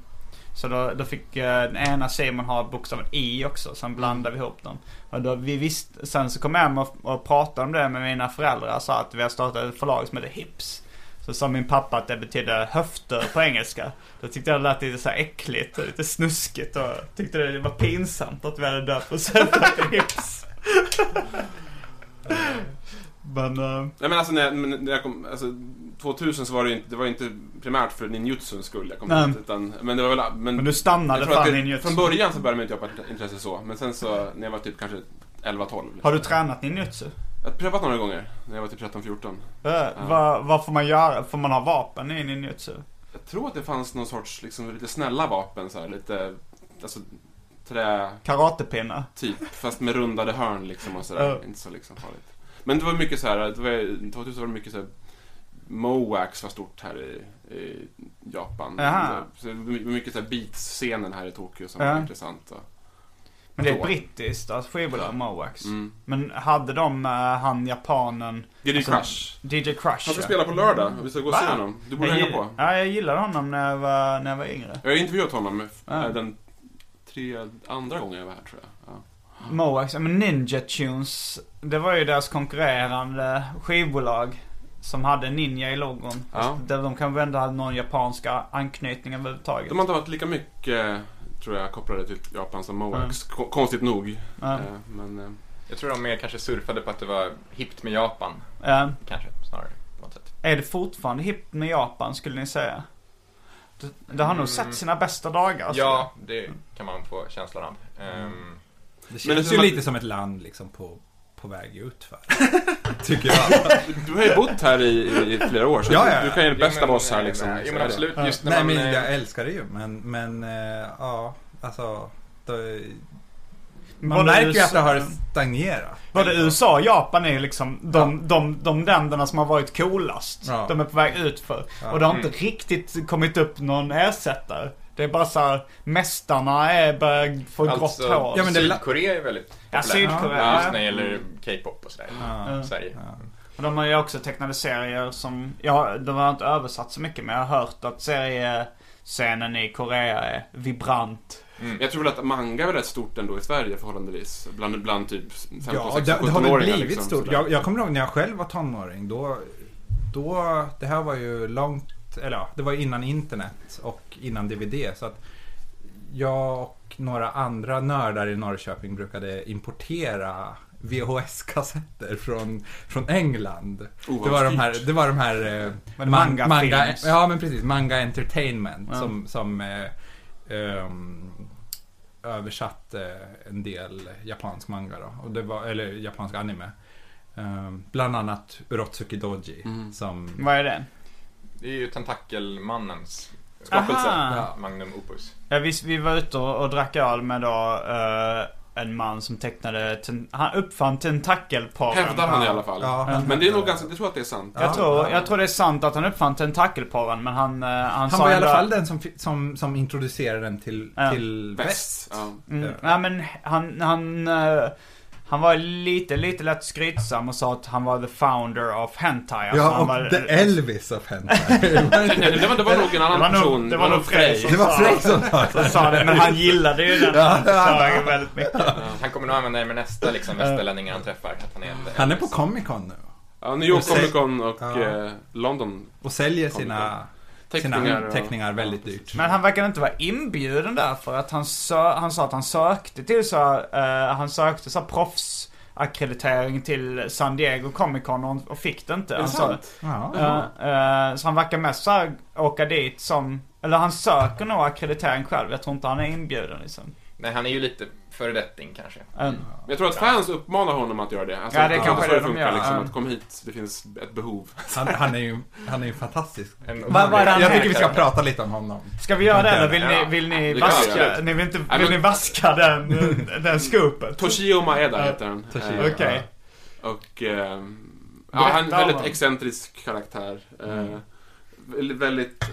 Så då, då fick eh, den ena Simon ha bokstaven I också. Sen blandade vi ihop dem. Och då vi visste, sen så kom jag hem och, och pratade om det med mina föräldrar. och Sa att vi har startat ett förlag som heter Hips. Så sa min pappa att det betydde höfter på engelska. Då tyckte jag det lät lite så här äckligt och lite snuskigt och tyckte det var pinsamt att vi hade döpt oss efter Hips. Men, eh, Nej men alltså när, när jag kom, alltså 2000 så var det ju inte, det var inte primärt för ninjutsuns skull jag kom Nej. hit. Utan, men det var väl, men, men du stannade jag fan det, i ninjutsu. Från början så började mitt intresse så. Men sen så, när jag var typ kanske 11-12. Har du tränat ninjutsu? Jag har prövat några gånger, när jag var typ 13-14. Uh, vad, vad får man göra? Får man ha vapen i ninjutsu? Jag tror att det fanns någon sorts, liksom lite snälla vapen så här, lite, alltså trä, Karatepinnar? typ. Fast med rundade hörn liksom och sådär. Ja. Inte så liksom farligt. Men det var mycket så här, det var, 2000 var det mycket så här, Moax var stort här i, i Japan. Jaha. Så det var mycket så här beats-scenen här i Tokyo som Ja. var intressant. Och, Men det är Så. brittiskt, alltså skivbolag, Moax. mm. Men hade de, uh, han japanen, DJ Alltså, Crush. DJ Crush? Han ska spela på lördag. Vi ska gå och se honom. Du borde hänga på. Ja, jag gillade honom när jag var, när jag var yngre. Jag har intervjuat honom eh, Ja. den tre andra gången jag var här tror jag. Ja. Moax, men Ninja Tunes, det var ju deras konkurrerande skivbolag. Som hade Ninja i logon. Ja. Där de kanske ändå hade någon japanska anknytning överhuvudtaget. De har inte varit lika mycket, tror jag, kopplade till Japan som Moax. Ko- Konstigt nog. Eh, Men eh, Jag tror de mer kanske surfade på att det var hippt med Japan. Ja. Kanske, snarare. På något sätt. Är det fortfarande hippt med Japan skulle ni säga? Det, det har nog sett sina bästa dagar. alltså. Ja, det kan man få känslan av. Ehm, Det Men känns det ju lite som ett land liksom på, på väg ut för. Tycker jag. du har ju bott här i, i, flera år, så Ja, du, ja, du kan ju det bästa av oss här liksom. är men absolut. Just när Nej man... men eh, jag älskar det ju. Men, men eh, ja, alltså. Det, man Både märker ju att det har stagnerat. Både USA och Japan är ju liksom de, de, de länderna som har varit coolast. Ja. De är på väg ut för. Ja. Och det har inte riktigt kommit upp någon ersättare. Det är bara så här, mästarna är börjar få grått Alltså, hår. Ja, men det Sydkorea är väldigt Ja, populärt. Sydkorea. Just när det gäller K-pop och sådär. Ja. Sverige. Och de har ju också tecknade serier som, ja, de har inte översatt så mycket men jag har hört att seriescenen i Korea är vibrant. Jag tror väl att manga är rätt stort ändå i Sverige förhållandevis. Bland, bland typ 15, Ja, 16, det, det har väl 17-åringar blivit liksom, stort. Jag, jag kommer ihåg när jag själv var tonåring. Då, då, det här var ju långt, eller ja, det var innan internet och innan DVD. Så att jag och några andra nördar i Norrköping brukade importera VHS-kassetter från, från England. Oh, det, var de här, det var de här... eh, Men manga manga films. Ja, men precis. Manga Entertainment Ja. som, som eh, ehm, översatte en del japansk manga då. Och det var, eller japansk anime. Ehm, bland annat Urotsuki Doji. Mm. Som, Vad är det? Det är ju Tentakelmannens skapelse. Aha. Magnum Opus. Ja, vi, vi var ute och, och drack öl med då eh, en man som tecknade, ten, han uppfann tentakelporren. Hävdar han i alla fall. Ja, Men det är nog ganska, jag tror att det är sant. Jag, tror, jag tror det är sant att han uppfann tentakelporren men han, eh, han, Han sa var i alla fall den som, som, som introducerade den till, Ja. till väst. Väst. Ja. Mm, ja, men han, han, eh, han var lite, lite lätt skrytsam och sa att han var the founder of hentai. Alltså, Ja, han och var, The Elvis of Hentai. Nej, nej, det var, det var nog en annan Det nog- person. det var nog Frej som Det var Frej som sa som sa det, men han gillade ju den Ja. väldigt mycket. Han kommer nog använda det med nästa liksom, västerlänning han träffar. Att han, är Han är på Comic Con nu. Ja, New York Och Comic Con och Ja. eh, London. Och säljer sina Teckningar. teckningar, och- teckningar väldigt dyrt. Men han verkar inte vara inbjuden där för att han, sö- han sa att han sökte till så, eh, han sökte så proffsackreditering till San Diego Comic Con och, fick det inte. Är det sa- sant? Ja. Eh, eh, så han verkar mest så här åka dit som, eller han söker nog akkreditering själv. Jag tror inte han är inbjuden liksom. Nej, han är ju lite föredetting kanske. Eh, Jag tror att fans uppmanar honom att göra det. Alltså, Ja, det att kanske det de funkar, gör. Liksom, Ja. att kom hit, det finns ett behov. Han, han är ju han är ju fantastisk. Var det han Jag tycker vi ska prata lite om honom. Ska vi göra det eller vill Ja. ni, vill ni Det vi vaska, ni vill inte, vill ni vaska den, den scoopet? Toshio Maeda heter han. Okej. Och... ehm, ja, han är en väldigt excentrisk karaktär. Eh, väldigt, väldigt eh,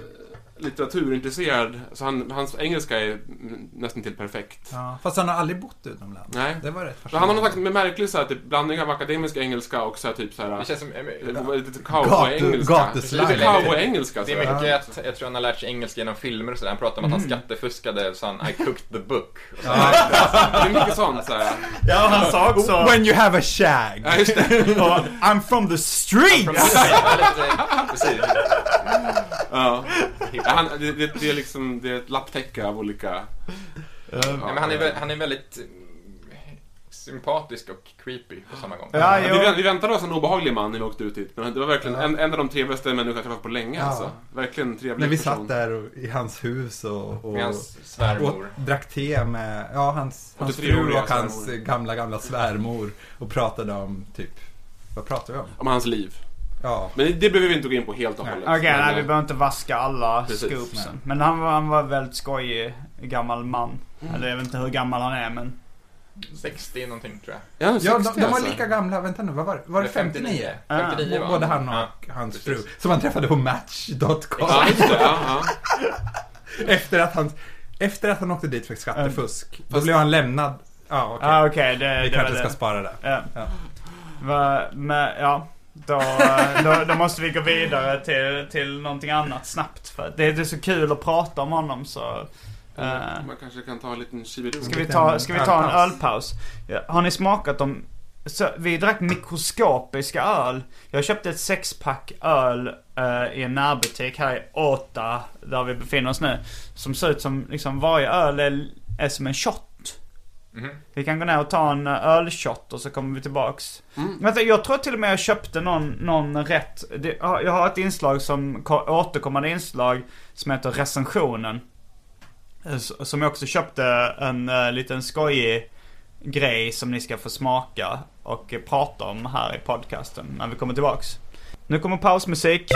litteraturintresserad. Så han, hans engelska är mm, nästan till perfekt. Ja, fast han har aldrig bott utomlands. Nej. Det var rätt Så han har någon slags märklig så här, typ, blandning av akademisk engelska och så här, typ så här, Det känns som... eh, lite cowboy-engelska. gatuslang. Lite cowboy-engelska. Det är mycket att, jag tror han har lärt sig engelska genom filmer och sådär. Han pratar om att han skattefuskade, så han I cooked the book. Och så. Det är mycket sånt så här. Ja, han sa också... When you have a shag. Ja, just det. och, I'm from the street! Ja, lite- Precis. Ja. Ja, han, det, det, det är liksom det är ett lapptäcke av olika... Ja, men han, är, vä- han är väldigt eh, sympatisk och creepy på samma gång. Ja, Vi, vi väntade oss en obehaglig man när vi åkte ut hit. Men det var verkligen en, en av de trevligaste människor jag träffat på länge. Ja. Alltså. Verkligen trevlig När vi person. satt där och, i hans hus och, och, Med hans och svärmor. drack te med ja, hans, hans 83-åriga fru och hans svärmor. gamla, gamla svärmor. Och pratade om typ, vad pratade vi om? Om hans liv. Ja, Men det behöver vi inte gå in på helt och hållet. Okej, Men, nej eh, vi behöver inte vaska alla Precis, scoopsen. nej. Men han var, han var väldigt skojig gammal man. Eller jag vet inte hur gammal han är men... 60 någonting tror jag. Ja, han är ja de, 60 de var alltså. lika gamla, vänta nu, vad var det? Var det 59? 59 var Både han och Ja, hans precis. fru. Som han träffade på Match.com. Ja. Ja, ja. Efter att han, efter att han åkte dit för skattefusk. Då Fast- blev han lämnad. Ja, okej. Ja okej, det, Vi det kanske ska det. spara det. Ja. Ja. Va, men, ja. Då, då, då måste vi gå vidare till, till någonting annat snabbt. För det, det är så kul att prata om honom så... eh, Man kanske kan ta en liten kiviroo. Ska vi ta, ska vi ta en Ölpaus. Ja, Har ni smakat om... Så, vi drack mikroskopiska öl. Jag köpte ett sexpack öl eh, i en närbutik här i Åta, där vi befinner oss nu. Som ser ut som, liksom varje öl är, är som en shot. Mhm. Vi kan gå ner och ta en eh, ölshot och så kommer vi tillbaks. Mm. Vänta, jag tror till och med jag köpte någon, någon rätt. Det, ja, jag har ett inslag som, ko- återkommande inslag som heter recensionen. Eh, Som jag också köpte en uh, liten skojig grej som ni ska få smaka och prata om här i podcasten när vi kommer tillbaks. Nu kommer pausmusik.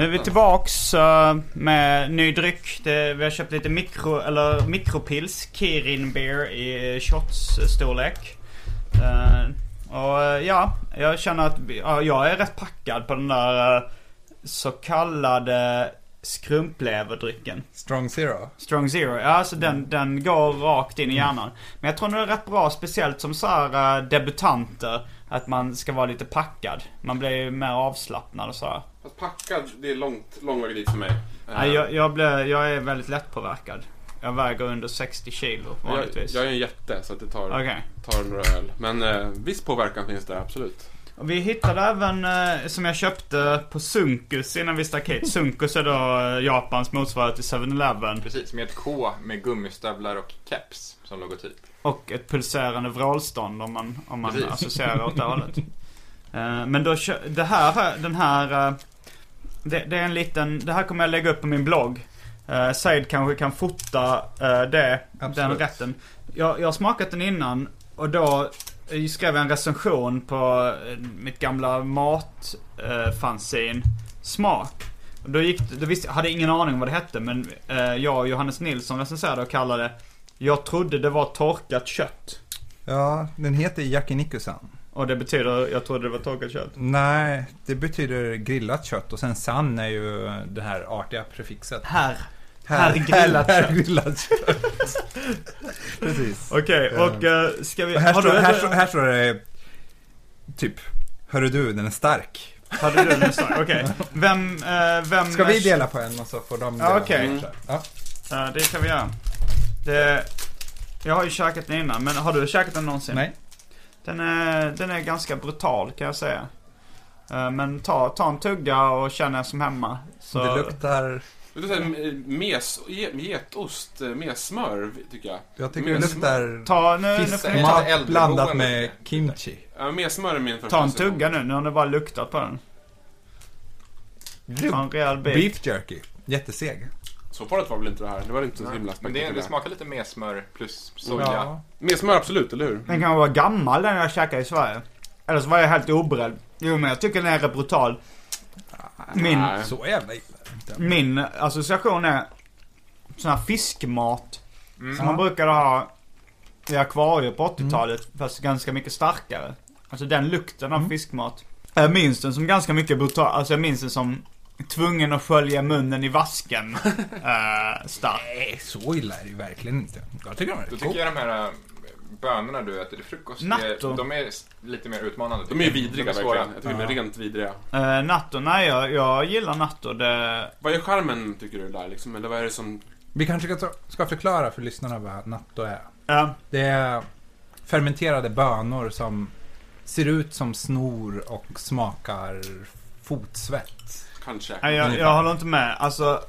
Nu är vi tillbaks eh, med ny dryck. Det, vi har köpt lite mikro, eller mikropils, Kirin Beer i shots-storlek. Eh, och eh, ja, jag känner att ja, jag är rätt packad på den där så kallade skrumpleverdrycken. Strong Zero. Strong Zero, ja alltså den, den går rakt in i hjärnan. Men jag tror den är rätt bra, speciellt som så här debutanter. Att man ska vara lite packad. Man blir ju mer avslappnad och så här. Fast packad, det är långt, lång väg dit för mig. Nej, jag, jag, blir, jag är väldigt lättpåverkad. Jag väger under 60 kilo jag, vanligtvis. jag är en jätte så att det tar, Okej. tar några öl. Men eh, viss påverkan finns där, absolut. Och vi hittade även, eh, som jag köpte på Sunkus innan vi stack hit. Sunkus är då eh, Japans motsvarighet till 7-Eleven. Precis, med ett K med gummistövlar och keps som logotyp. Och ett pulserande vrålstånd om man, om man Precis. associerar åt det hållet. Eh, Men då, det här, den här, eh, det, det är en liten, det här kommer jag lägga upp på min blogg. Uh, Said kanske kan fota det, den Absolut. rätten. Jag, jag har smakat den innan och då skrev jag en recension på mitt gamla matfanzine Smak. Och Då gick det- då visste, jag hade ingen aning om vad det hette men jag och Johannes Nilsson recenserade och kallade Jag trodde det var torkat kött. Ja, den heter Yakiniku-san. Och det betyder, jag trodde det var torkat kött. Nej, det betyder grillat kött och sen san är ju det här artiga prefixet. Här. Här grillat här, kött. grillat kött. Precis. Okej, och eh, ska vi... Och här, står, du, här, står, här står det typ Hörru du, den är stark. Hade du den stark? Okej. Vem, eh, vem... Ska vi dela på en och så får de Ja, dela okej. på en? Ja. Ja, det kan vi göra. Det, jag har ju käkat den innan, men har du käkat den någonsin? Nej. Den är, den är ganska brutal kan jag säga. Eh, Men ta, ta en tugga och känn er som hemma. Så, Det luktar... Här, eh, mes, ge- getost, eh, messmör tycker jag. Jag tycker det Mes- luktar Ta, nu, nu fisk får är ni lite ta, mat äldreboende. blandat med kimchi. Ja, messmör är min första ta en tugga nu. Nu har ni bara luktat på den. Ta en rejäl bit. Beef jerky. Jätteseg. Så farligt var väl inte det här? Det var inte så himla Men det, det smakar lite mer smör plus soja. Ja. Messmör absolut, eller hur? Den kan vara gammal den jag käkade i Sverige. Eller så var jag helt oberedd. Jo men jag tycker den är rätt brutal. Min, Nej. Så jävla illa. min association är sån här fiskmat. Mm. Som man brukade ha i akvarier på 80-talet. Fast ganska mycket starkare. Alltså den lukten av fiskmat. Jag minns den som ganska mycket brutal. Alltså jag minns den som tvungen att skölja munnen i vasken. stark. Nej, så illa är det ju verkligen inte. Jag tycker de är Då tycker jag de här äh, bönorna du äter till frukost, Natto. är, de är s- lite mer utmanande. De är ju vidriga de är svåra. verkligen. Jag tycker de är rent vidriga. Uh, natto, nej jag, jag gillar natto. Det... Vad är charmen, tycker du, där liksom? Eller vad är det som... Vi kanske ska, ska förklara för lyssnarna vad natto är. Ja. Det är fermenterade bönor som ser ut som snor och smakar fotsvett. Kanske. Nej, jag, jag håller inte med. Alltså,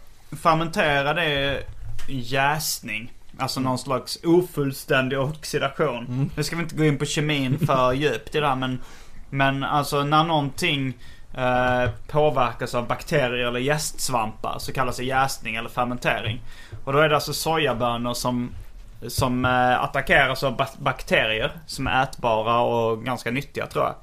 fermentera det är jäsning. Alltså någon slags ofullständig oxidation. Nu ska vi inte gå in på kemin för djupt i det här men Men alltså när någonting eh, påverkas av bakterier eller jästsvampar så kallas det jäsning eller fermentering. Och då är det alltså sojabönor som som eh, attackeras av bak- bakterier som är ätbara och ganska nyttiga tror jag.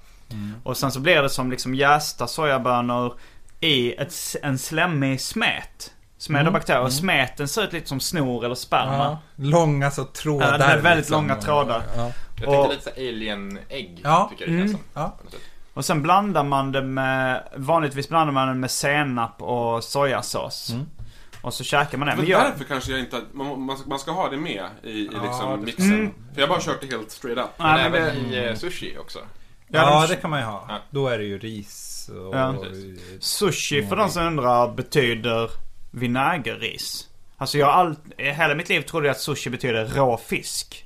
Och sen så blir det som liksom jästa sojabönor i ett, en slemmig smet. Som är då bakterier. Och smeten ser ut lite som snor eller sperma. Ja, långa så trådar. Ja, det är väldigt liksom. långa trådar. Ja. Jag Och- tänkte lite så alien-ägg, Ja, tycker jag det mm, som. ja. Och sen blandar man det med, vanligtvis blandar man det med senap och sojasås. Och så käkar man det. Men jag, därför kanske jag inte... Man, man, ska, man ska ha det med i, i Ja, liksom det- mixen. Mm. För jag bara kört det helt straight up. Men Nej, men även det- i eh, sushi också. Ja, de- det kan man ju ha. Ja. Då är det ju ris och... Ja. Sushi för de som undrar betyder vinägerris. Alltså jag har all, hela mitt liv trodde jag att sushi betyder rå fisk.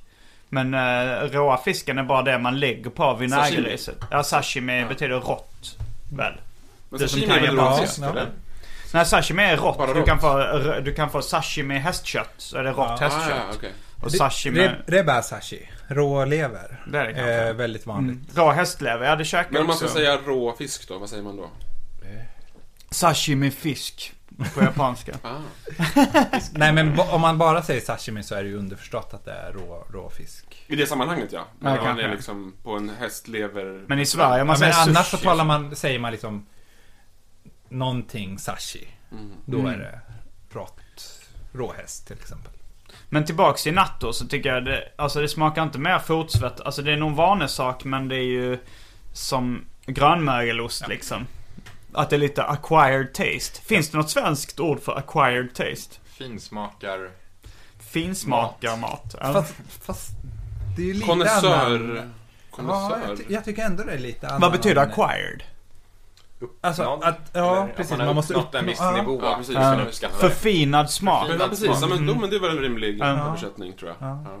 Men uh, råa fisken är bara det man lägger på vinägerriset. Ja, sashimi betyder rått. Väl? Men Det som sashimi är kan väl rå fisk, ja. eller? Nej, sashimi är rått. Du kan, få, du kan få sashimi hästkött. Så är det rått Ja. Ah, hästkött. ja, okej. Och sashimi... Re- Rebasashi. Rålever. Det är det kanske. är väldigt vanligt. Mm. Rå hästlever, ja det käkar Men om man också. ska säga rå fisk då, vad säger man då? Sashimi fisk. På japanska. Ah. Nej men om man bara säger sashimi så är det ju underförstått att det är rå, råfisk. I det sammanhanget ja. Men Ja, om man kanske. är liksom på en hästlever... Men i Sverige, man Ja, men säger annars sushi. så talar man, säger man liksom någonting sashi. Då Mm. är det rått, råhäst till exempel. Men tillbaks till natto så tycker jag det, alltså det smakar inte mer fotsvett. Alltså det är nog en vanesak men det är ju som grönmögelost liksom. Att det är lite acquired taste. Finns det något svenskt ord för acquired taste? Finsmakar... Finsmakarmat. Ja. Fast, fast det är ju lite Konnässör. annan- Ja, jag, ty- jag tycker ändå det är lite annan. Vad betyder acquired? Alltså, Uppnådd, att, ja, eller att precis. man har Man måste uppnått en uppnå- viss ja. nivå. Ja, precis. för att Ja. det. Förfinad smak. Ja, precis. Ja, men, Mm. men det är väl en rimlig Ja. översättning tror jag. Ja. Ja.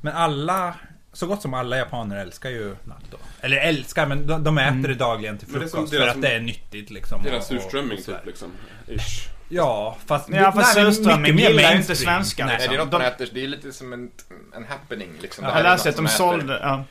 Men alla, så gott som alla japaner älskar ju natto. Eller älskar, men de, de äter det dagligen till frukost. för att det är nyttigt liksom. Deras surströmming typ liksom. Ish. Ja, fast... Ja, fast surströmming gillar ju inte svenskar, Nej, Nej, det är något De- man äter. Det är lite som en, en happening liksom. Ja, Det här Jag läste att de sålde... Ja.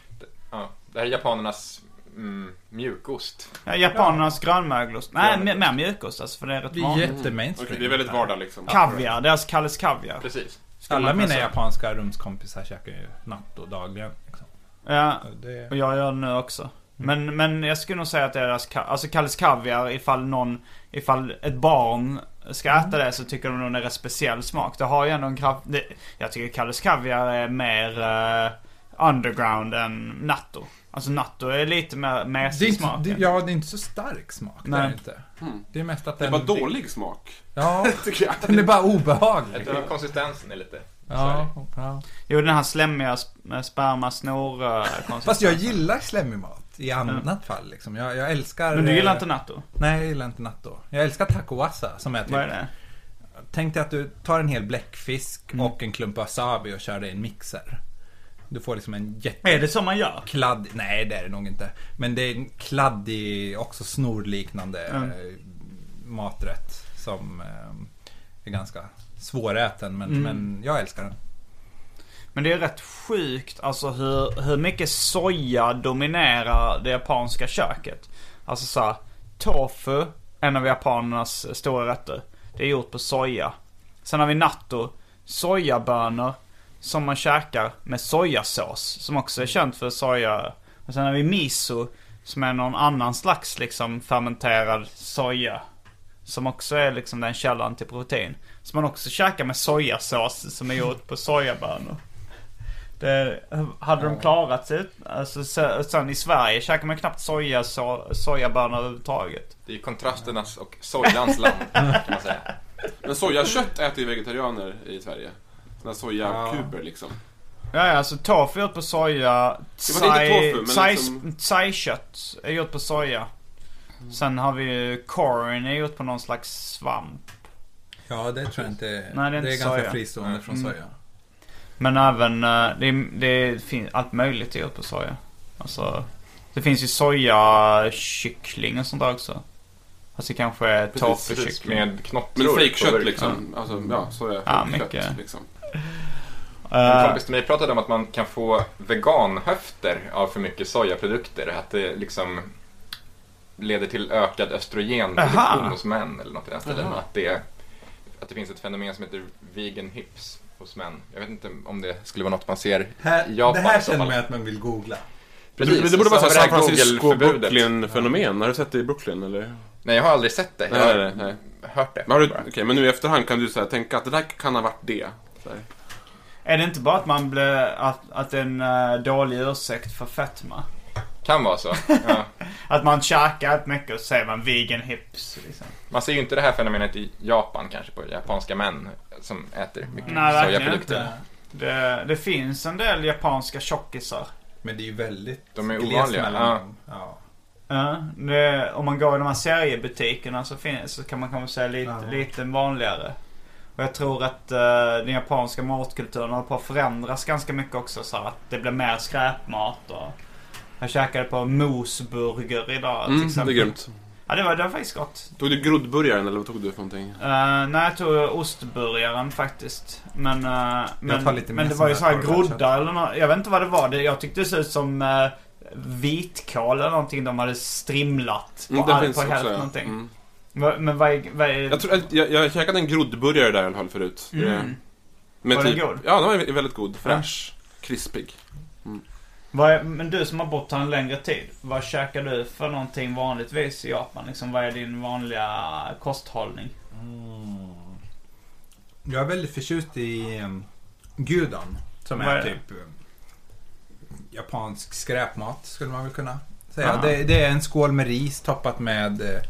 Ja, det här är japanernas mm, mjukost. Ja, japanernas grönmögelost. Nej, Grönmögelost. mer mainstream alltså för det är rätt Det är vanligt. jättemainstream. Okej, det är väldigt vardag liksom. Kaviar, deras kalles kaviar. Precis. skulle Alla mina säga. japanska rumskompisar käkar ju natto dagligen. Liksom. Ja, Det... och jag gör det nu också. Men, men jag skulle nog säga att deras, ka- alltså Kalles Kaviar ifall någon, ifall ett barn ska äta det så tycker de nog det är speciell smak. Det har ju ändå en kraft, det, jag tycker Kalles Kaviar är mer eh, underground än Natto. Alltså Natto är lite mer Det är mesig inte, smak. det, ja, det är inte så stark smak. Det är Nej. det inte. Hmm. Det är mest att Det är den... bara dålig smak. Ja, Tycker jag. den är bara obehaglig. Jag tror konsistensen är lite Ja, ja. Jo den här slemmiga sp- sperma snor Fast jag gillar slemmig mat i annat fall. Liksom. Jag, jag älskar... Men du gillar eh, inte Natto? Nej, jag gillar inte natto. Jag älskar tacoasa som är typ... Vad är det? Tänk dig att du tar en hel bläckfisk Mm. och en klump wasabi och kör det i en mixer. Du får liksom en jätte... Är det så man gör? Kladd... Nej, det är det nog inte. Men det är en kladdig, också snorliknande Mm. maträtt som eh, är ganska svåräten. Men, Mm. men jag älskar den. Men det är rätt sjukt alltså hur, hur mycket soja dominerar det japanska köket. Alltså så här, tofu, en av japanernas stora rätter. Det är gjort på soja. Sen har vi natto, sojabönor som man käkar med sojasås. Som också är känt för soja. Och sen har vi miso som är någon annan slags liksom fermenterad soja. Som också är liksom den källan till protein. Som man också käkar med sojasås som är gjort på sojabönor. Det, hade de klarat sig, alltså se- sen i Sverige käkar man knappt soja, so, sojabönor överhuvudtaget. Det är ju kontrasternas och sojans land, kan man säga. Men sojakött äter ju vegetarianer i Sverige. Såna sojakuber liksom. Ja, ja, alltså tofu är gjort på soja. Det var inte tofu, men tsai- liksom- Tsai-kött är gjort på soja. Sen har vi ju corn är gjort på någon slags svamp. Ja, det tror jag inte är... Nej, det är inte ganska soja. fristående från Mm. soja. Men även, eh, det, det finns allt möjligt är gjort på soja. Alltså, det finns ju sojakyckling och sånt där också. Alltså kanske är tofu-kyckling. Med Men knottror. fejkkött burk. liksom. Alltså, ja, sojakött Ja, mycket. liksom. En Eh, kompis till mig pratade om att man kan få veganhöfter av för mycket sojaprodukter. Att det liksom leder till ökad östrogenproduktion hos män eller något i den stilen. Att det, att det finns ett fenomen som heter vegan hips hos män. Jag vet inte om det skulle vara något man ser Här, i Japan det här känner man att man vill googla. Precis, det, det borde vara så San Francisco Google-förbudet. Brooklyn-fenomen. Har du sett det i Brooklyn eller? Nej, jag har aldrig sett det. Jag Nej, har nej, nej. hört det. Men, du, okej, men nu i efterhand kan du så här, tänka att det där kan ha varit det. Så här. Är det inte bara att man blir, att, att en eh, dålig ursäkt för fetma? Kan vara så. Ja. Att man käkar ett mycket och säger man vegan hips liksom. Man ser ju inte det här fenomenet i Japan kanske på japanska män som äter mycket Nej, sojaprodukter. inte. Det, det finns en del japanska tjockisar. Men det är ju väldigt De är ovanliga. Ja. Ja, det, om man går i de här seriebutikerna så, finns, så kan man kanske säga lite, Ja. lite vanligare. Och jag tror att uh, den japanska matkulturen håller på att förändras ganska mycket också. Så att det blir mer skräpmat och... Jag käkade på mosburger idag till Mm, det är exempel. grymt. Ja, det var, det var faktiskt gott. Tog du groddburgaren eller vad tog du för någonting? Uh, nej, jag tog ostburgaren faktiskt. Men, uh, men, men det var ju så här groddar eller något. Jag vet inte vad det var. Det, jag tyckte det såg ut som uh, vitkål eller någonting de hade strimlat på, Mm, det all, finns på också, ja. någonting. Mm. Va- Men vad är... Vad är Jag, tror, jag, jag käkade en groddburgare där i alla fall förut. Mm. Eh, Med Var den typ, god? Ja, den var väldigt god. Fräsch. Krispig. Vad är, men du som har bott här en längre tid. Vad käkar du för någonting vanligtvis i Japan? Liksom, vad är din vanliga kosthållning? Jag är väldigt förtjust i um, gyudon. Som är är typ um, japansk skräpmat skulle man väl kunna säga. Det, det är en skål med ris toppat med eh,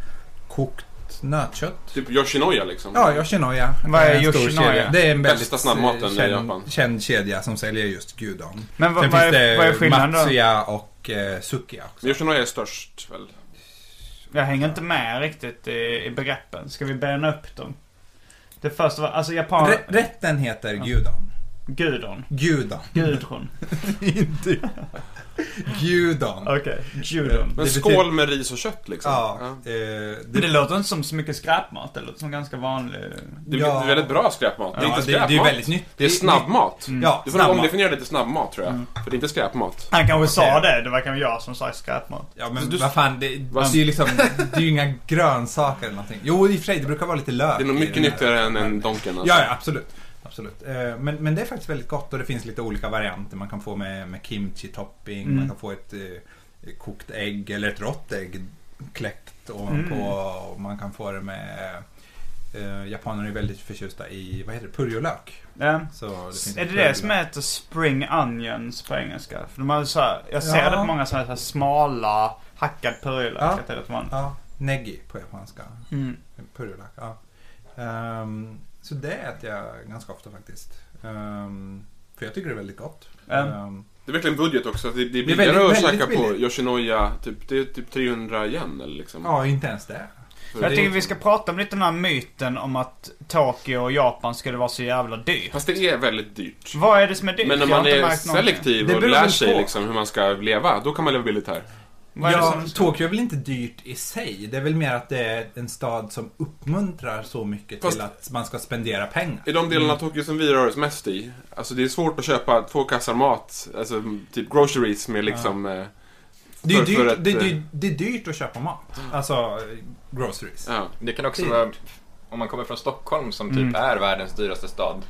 kokt nötkött. Typ Yoshinoya liksom. Ja, Yoshinoya. Vad är Yoshinoya? Det är en väldigt Bästa snabbmaten i känd, Japan. känd kedja som säljer just gyudon. Men vad, vad, är, vad är skillnaden då? Matsuya och eh, Sukiya också. Yoshinoya är störst väl? Jag hänger inte med riktigt i, i begreppen. Ska vi bena upp dem? Det första var, alltså japan... Rä- rätten heter gyudon. Gudon. Gyudon. Gudrun. Inte gyudon. Okej. Gudon. Men Det skål med ris och kött liksom. Ja, Ja. eh, Men det låter inte som så mycket skräpmat. Det låter som ganska vanlig... Det är Ja. väldigt bra skräpmat. Det är Ja, inte det, skräpmat. det är väldigt nytt. Det är snabbmat. Ja, Du får snabbmat. omdefiniera det till snabbmat tror jag. För det är inte skräpmat. Han kanske sa det. Det var kanske jag som sa skräpmat. Ja men Du- vad fan, det, Vad- det är ju liksom, det är ju inga grönsaker eller någonting. Jo i och för sig, det brukar vara lite lök Det är nog i mycket den här. nyttigare än, än Donken alltså. Ja, ja absolut. Absolut. Eh, Men, men det är faktiskt väldigt gott och det finns lite olika varianter. Man kan få med, med kimchi-topping, Mm. man kan få ett eh, kokt ägg eller ett rått ägg kläckt ovanpå. Mm. Och man kan få det med eh, Japaner är väldigt förtjusta i, vad heter det, purjolök. Ja. Så det Är det det som heter spring onions på engelska? För de har så här, jag ser Ja. det på många sådana här smala hackad purjolök. Ja. att det vanligt. Ja, negi på japanska. Mm. Purjolök, ja. Ehm, så det äter jag ganska ofta faktiskt. Ehm, för jag tycker det är väldigt gott. Ehm, Det är verkligen budget också. Det, det är Det är billigare väldigt- att väldigt käka på. Yoshinoya. Typ, det är typ 300 yen eller liksom. ja, inte ens det. För Jag det- tycker vi ska prata om lite den här myten om att Tokyo och Japan skulle vara så jävla dyrt. Fast det är väldigt dyrt. Vad är det som är dyrt? Men om man är selektiv och lär sig liksom hur man ska leva, då kan man leva billigt här. Vad är Ja, som... Tokyo är väl inte dyrt i sig. Det är väl mer att det är en stad som uppmuntrar så mycket Fast- till att man ska spendera pengar. I de delarna av Tokyo som vi rör oss mest i, alltså det är svårt att köpa två kassar mat, alltså typ groceries med liksom... eh, Det är, för- dyrt, för ett, det, är eh, dyrt, det är dyrt att köpa mat. Alltså, eh, groceries. Ja. Det kan också Det är vara, om man kommer från Stockholm som typ Mm. är världens dyraste stad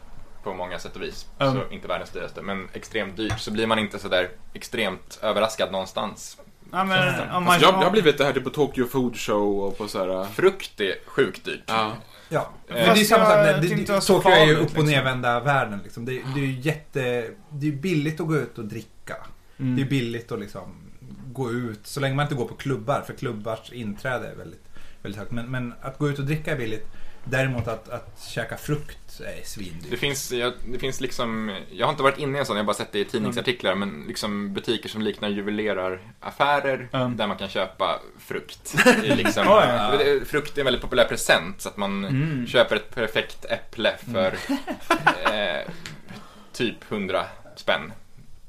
på många sätt och vis. Mm. Så inte världens dyraste, men extremt dyrt. Så blir man inte sådär extremt överraskad någonstans. Ja, men, om man... Jag, jag har blivit det här typ på Tokyo Food Show och på så här. Frukt är sjukt dyrt. Ja. Ja, Eh, men det är samma sak. jag Det, det, Tokyo är ju upp och liksom. nervända världen. Liksom. Det, det är ju jätte... Det är billigt att gå ut och dricka. Mm. Det är billigt att liksom gå ut, så länge man inte går på klubbar. För klubbars inträde är väldigt, väldigt högt. Men, men att gå ut och dricka är billigt. Däremot att, att käka frukt är svindyrt. Det finns, jag, det finns liksom, jag har inte varit inne i en sån, jag har bara sett det i tidningsartiklar, men liksom butiker som liknar juveleraraffärer Mm. där man kan köpa frukt. Liksom, Oj. det- frukt är en väldigt populär present, så att man Mm. köper ett perfekt äpple för eh, typ 100 spänn.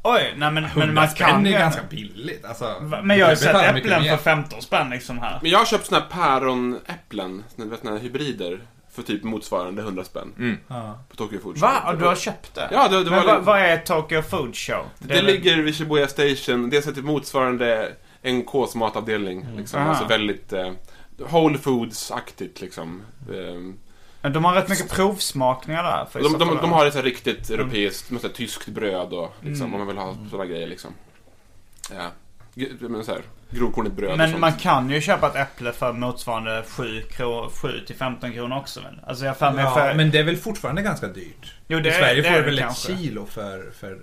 Oj, nej men, men 100 man kan är ju... ganska billigt. Alltså, Men jag har ju sett äpplen för 15 spänn liksom här. Men jag har köpt såna här päronäpplen, du vet, såna här hybrider, för typ motsvarande 100 spänn Mm. Ja. på Tokyo Food Show. Va? Du har köpt det? Ja, det, det men var... vad, vad är Tokyo Food Show? Det, är väl- ligger vid Shibuya Station. Det är så typ motsvarande NKs matavdelning. Liksom. Aha. Alltså väldigt eh, Whole Foods-aktigt liksom. Men De har rätt mycket provsmakningar där. För de, de, de har ett riktigt europeiskt, här tyskt bröd och liksom, Mm. om man vill ha sådana grejer liksom. Ja. Men så här, grovkornigt bröd och Men sånt. man kan ju köpa ett äpple för motsvarande 7, kro- 7 till 15 kronor också väl? Alltså jag för mig Ja, för... men det är väl fortfarande ganska dyrt. Jo, det I Sverige det får du väl ett kilo för, för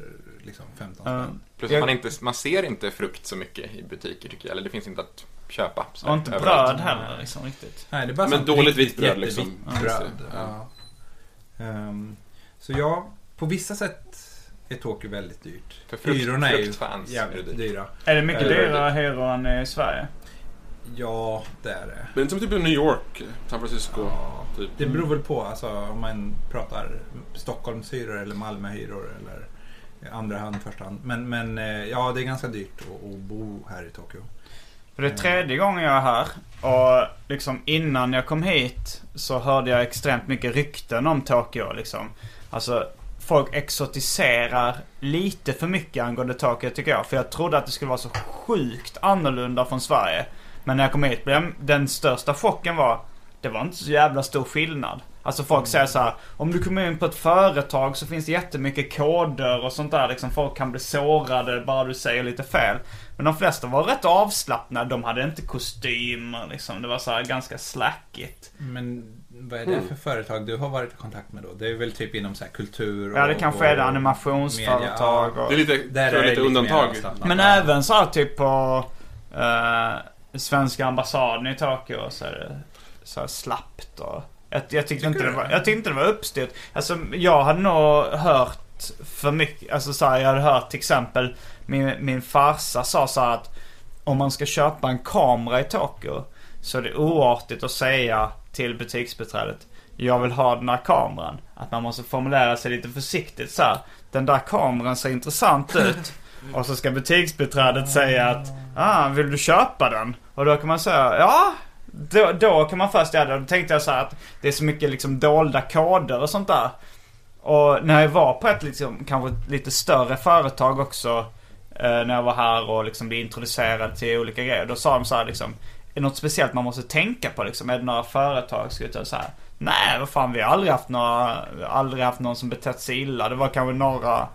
liksom 15 Ja. spänn. Plus Jag- att man, inte, man ser inte frukt så mycket i butiker tycker jag, eller det finns inte att köpa. så Och inte överallt. bröd heller liksom riktigt. Nej, det är bara Men dåligt vitt bröd, liksom. Bröd. Ja. Ehm, så ja, på vissa sätt är Tokyo väldigt dyrt. För frukt- Hyrorna är ju är jävligt dyrt. dyra. Är det mycket Eh, dyrare hyror än i Sverige? Ja, det är det. Men som typ i New York, San Francisco. Ja, Typ. det beror väl på alltså, om man pratar Stockholmshyror eller Malmöhyror eller andra hand, första hand. Men, men eh, ja, det är ganska dyrt att, att bo här i Tokyo. För det är tredje gången jag är här. Och liksom innan jag kom hit så hörde jag extremt mycket rykten om Tokyo liksom. Alltså folk exotiserar lite för mycket angående Tokyo tycker jag. För jag trodde att det skulle vara så sjukt annorlunda från Sverige. Men när jag kom hit blev den största chocken var det var inte så jävla stor skillnad. Alltså folk säger så här, om du kommer in på ett företag så finns det jättemycket koder och sånt där liksom. Folk kan bli sårade bara du säger lite fel. Men de flesta var rätt avslappnade. De hade inte kostymer liksom. Det var så här ganska slackigt. Men vad är det för företag du har varit i kontakt med då? Det är väl typ inom så här kultur och Ja, det kanske är det. Animationsföretag och... Det är lite, Där är lite undantag. Men även så här typ på eh, svenska ambassaden i Tokyo så är det så här slappt och... Jag, jag, tyckte inte det var, jag tyckte inte det var uppstyrt. Alltså jag hade nog hört för mycket, alltså så här, jag hade hört till exempel min, min farsa sa så att om man ska köpa en kamera i Tokyo så är det oartigt att säga till butiksbiträdet jag vill ha den här kameran. Att man måste formulera sig lite försiktigt så här. Den där kameran ser intressant ut. Och så ska butiksbiträdet säga att ah, vill du köpa den? Och då kan man säga ja. Då, då kan man först göra det. Då tänkte jag så här att det är så mycket liksom dolda koder och sånt där. Och när jag var på ett liksom, kanske lite större företag också. Eh, när jag var här och liksom blev introducerad till olika grejer. Då sa de så här liksom. Är det något speciellt man måste tänka på liksom? Är det några företag? Jag så här. Nej, vad fan vi har aldrig haft några, aldrig haft någon som betett sig illa. Det var kanske några,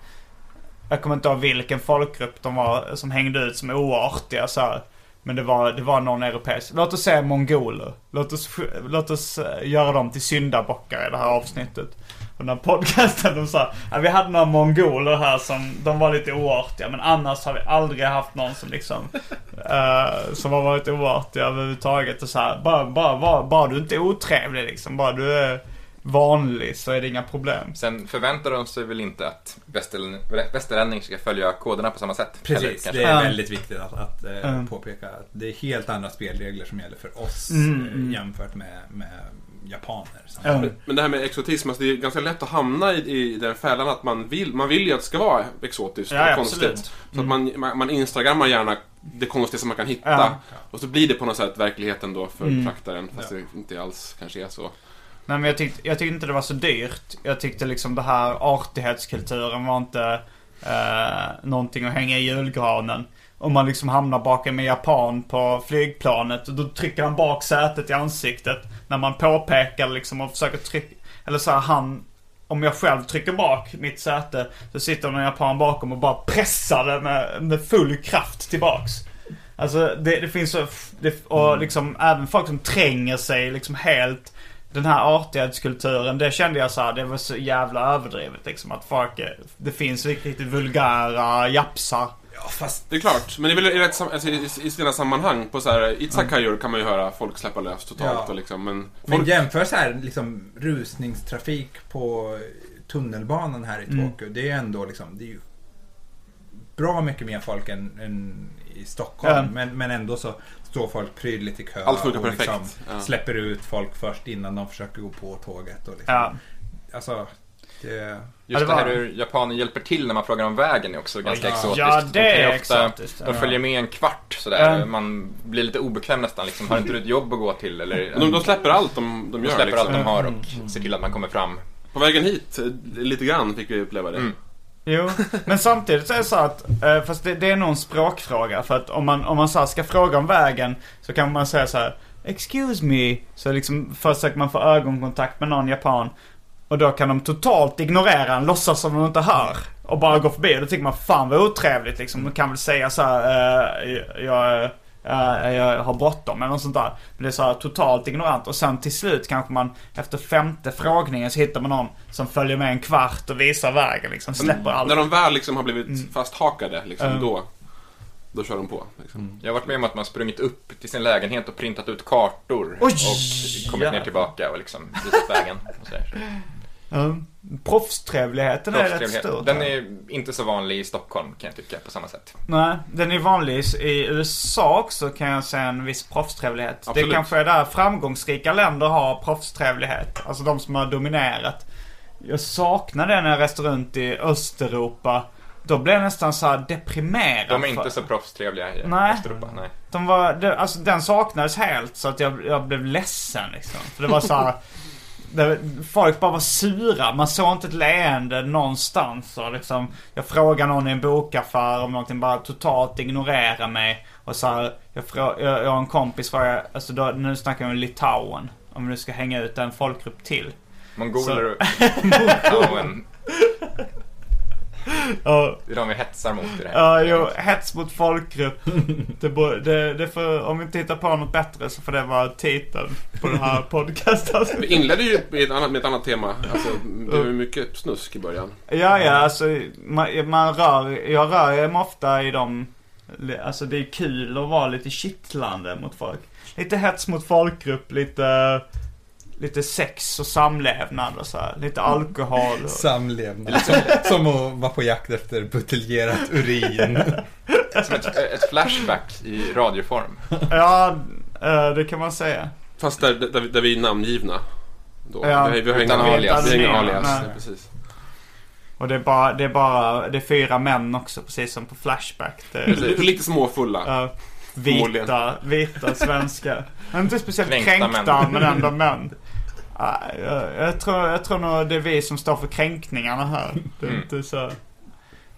jag kommer inte ihåg vilken folkgrupp de var som hängde ut som oartiga så här. Men det var, det var någon europeisk. Låt oss säga mongoler. Låt oss, låt oss eh, göra dem till syndabockar i det här avsnittet. Och den här podcasten, de sa ja, vi hade några mongoler här som, de var lite oartiga. Men annars har vi aldrig haft någon som liksom, eh, som har varit oartiga överhuvudtaget. Och så här, bara, bara, bara, bara du inte är otrevlig liksom. Bara du är vanlig så är det inga problem. Sen förväntar de sig väl inte att västerlän- västerlänningar ska följa koderna på samma sätt. Eller Precis, kanske. det är Ja. väldigt viktigt att, att eh, Mm. påpeka att det är helt andra spelregler som gäller för oss Mm, eh, mm. jämfört med, med japaner. Ja. Men det här med exotism, alltså det är ganska lätt att hamna i, i den fällan att man vill, man vill ju att det ska vara exotiskt Ja, och absolut. Mm. konstigt. Så att man, man, man instagrammar gärna det konstigaste man kan hitta. Ja. Och så blir det på något sätt verkligheten då för Mm. betraktaren. Fast det inte alls kanske är så. Nej men jag tyckte, jag tyckte inte det var så dyrt. Jag tyckte liksom det här artighetskulturen var inte eh, någonting att hänga i julgranen. Om man liksom hamnar bakom en japan på flygplanet och då trycker han bak sätet i ansiktet. När man påpekar liksom och försöker trycka, eller så här, han om jag själv trycker bak mitt säte så sitter någon japan bakom och bara pressar det med, med full kraft tillbaks. Alltså det, det finns så, det, och liksom även folk som tränger sig liksom helt den här artighetskulturen, det kände jag så här, det var så jävla överdrivet liksom att folk, är- det finns riktigt vulgära japsar. Ja, fast Det är klart, men det är väl i, rätt, alltså, i, i sina sammanhang. På så här, Izakayor kan man ju höra folk släppa lös totalt. Ja. Och liksom, men Men folk, jämför så här liksom rusningstrafik på tunnelbanan här i Mm. Tokyo. Det är ändå liksom, det är ju bra mycket mer folk än, än i Stockholm. Ja. Men, men ändå så står folk prydligt i kö Allt funkar och liksom. Ja. släpper ut folk först innan de försöker gå på tåget. Och liksom, Ja. Alltså, det... Just det det, här hur japaner hjälper till när man frågar om vägen är också ganska Ja. exotiskt. Ja, De det ju är ofta, exotiskt, De följer med en kvart sådär. Ja. Man blir lite obekväm nästan. Liksom. Har inte du ett jobb att gå till? Eller, de, de släpper allt de, de de gör. släpper liksom. allt de har och ser till att man kommer fram. På vägen hit, lite grann fick vi uppleva det. Mm. Jo, men samtidigt så är det så att, eh, fast det, det är nog en språkfråga. För att om man, om man så ska fråga om vägen så kan man säga så här: Excuse me. Så liksom försöker man få ögonkontakt med någon japan. Och då kan de totalt ignorera en, låtsas som de inte hör. Och bara gå förbi. Och då tycker man fan vad otrevligt liksom. Man kan väl säga så här, eh, jag, eh, jag har bråttom eller något sånt där. Men det är så här totalt ignorant. Och sen till slut kanske man efter femte frågningen så hittar man någon som följer med en kvart och visar vägen liksom. Släpper allt. När de väl liksom har blivit fasthakade, liksom, Mm. då, då kör de på. Liksom. Jag har varit med om att man sprungit upp till sin lägenhet och printat ut kartor. Oj! och kommit ner tillbaka och liksom visat vägen. Och. Ja. Proffstrevligheten är rätt stor. Den är inte så vanlig i Stockholm kan jag tycka på samma sätt. Nej, den är vanlig. I USA också kan jag säga en viss proffstrevlighet. Absolut. Det kanske är där framgångsrika länder har proffstrevlighet. Alltså de som har dominerat. Jag saknar det när jag reste runt i Östeuropa. Då blev jag nästan så deprimerad. De är för- inte så proffstrevliga i Nej. Östeuropa. Nej. De var, det, alltså den saknades helt så att jag, jag blev ledsen liksom. För det var så här, Folk bara var sura. Man såg inte ett leende någonstans. Och liksom, jag frågade någon i en bokaffär om någonting. Bara totalt ignorera mig. Och så här, jag, frå, jag, jag och en kompis frågade, alltså då, nu snackar vi om Litauen. Om nu ska hänga ut en folkgrupp till. Mongoler och Litauen. Ja, Det är de vi hetsar mot i det här. Ja, jo, hets mot folkgrupp. Det, det, det får, om vi inte hittar på något bättre så får det vara titeln på den här podcasten. Vi inledde ju med ett annat, med ett annat tema. Alltså, det var mycket snusk i början. Ja, ja, alltså man, man rör, jag rör mig ofta i de, alltså det är kul att vara lite kittlande mot folk. Lite hets mot folkgrupp, lite, lite sex och samlevnad och så här. Lite alkohol. Och, Samlevnad. Som, som att vara på jakt efter buteljerat urin. Som ett, ett flashback i radioform. ja, eh, det kan man säga. Fast där, där, vi- där vi är namngivna. Då. Ja, vi, har- vi har inga alias. Vi har inga alias. Nej. Nej. Precis. Och det är bara, det är bara, det är fyra män också, precis som på Flashback. Det, Lite, lite småfulla. Förmodligen. vita, vita svenskar. Inte speciellt Kränkta kränkta, män. men ändå män. Ja, jag, jag, tror, jag tror nog det är vi som står för kränkningarna här. Det är Mm. inte så,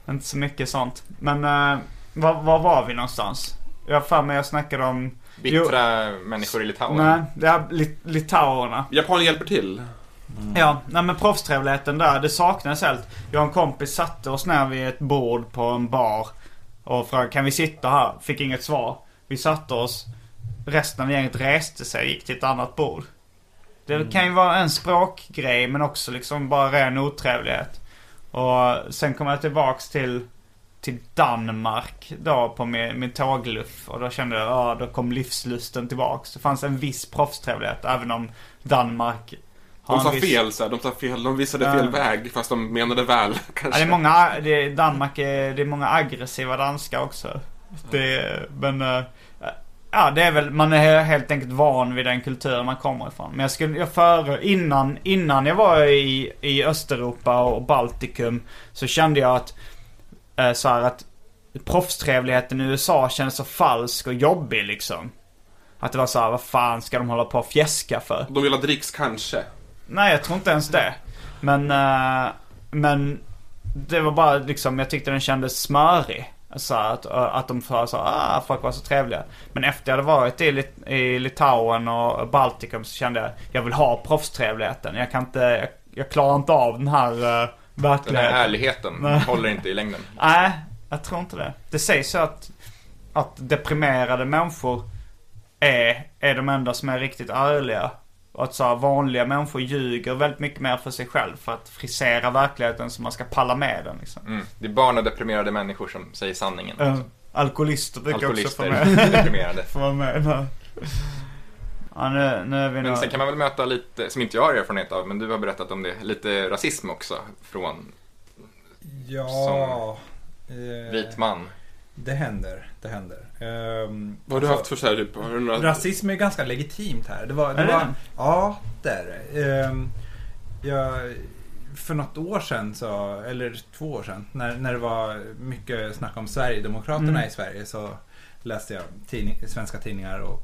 inte så mycket sånt. Men uh, var, var var vi någonstans? Jag har för mig jag snackade om... Bittra människor i Litauen. Nej, det är lit, litauerna. Japan hjälper till. Ja, nej men proffstrevligheten där, det saknas helt. Jag och en kompis satte oss ner vid ett bord på en bar. Och frågade kan vi sitta här? Fick inget svar. Vi satte oss. Resten av gänget reste sig och gick till ett annat bord. Det kan ju vara en språkgrej men också liksom bara ren otrevlighet. Och sen kom jag tillbaks till, till Danmark då på min, min tågluff. Och då kände jag, ja då kom livslusten tillbaks. Det fanns en viss proffstrevlighet även om Danmark De sa viss- fel, så de sa fel, de visade Ja. fel väg fast de menade väl. Ja, Kanske. det är många, det är, Danmark är, det är många aggressiva danskar också. Det, men, eh, ja det är väl, man är helt enkelt van vid den kulturen man kommer ifrån. Men jag skulle, jag före, innan, innan jag var i, i Östeuropa och Baltikum så kände jag att, eh, så här att proffstrevligheten i USA kändes så falsk och jobbig liksom. Att det var så här, vad fan ska de hålla på och fjäska för? De vill ha dricks kanske. Nej, jag tror inte ens det. Men, eh, men det var bara liksom, jag tyckte den kändes smörig. Så att, att de sa så ah, folk var så trevliga. Men efter jag hade varit i, Lit- i Litauen och Baltikum så kände jag, jag vill ha proffstrevligheten. Jag kan inte, jag, jag klarar inte av den här uh, Den här verkligheten. ärligheten håller inte i längden. Nej, jag tror inte det. Det sägs ju att, att deprimerade människor är, är de enda som är riktigt ärliga. Och att så här, vanliga människor ljuger väldigt mycket mer för sig själv för att frisera verkligheten så man ska palla med den liksom. Mm. Det är barn och deprimerade människor som säger sanningen. Uh, alkoholister brukar också få Alkoholister, med. deprimerade. få vara med. Ja, nu, nu är vi Men nog... sen kan man väl möta lite, som inte jag har erfarenhet av, men du har berättat om det, lite rasism också från Ja. eh, vit man. Det händer. Det händer. Ehm, Vad har du alltså, haft för så här, typ, har du några... Rasism är ganska legitimt här. Det var, det Är var, det? ja, det är det. Ehm, jag, för något år sedan, så, eller två år sedan, när, när det var mycket snack om Sverigedemokraterna Mm. i Sverige så läste jag tidning, svenska tidningar och,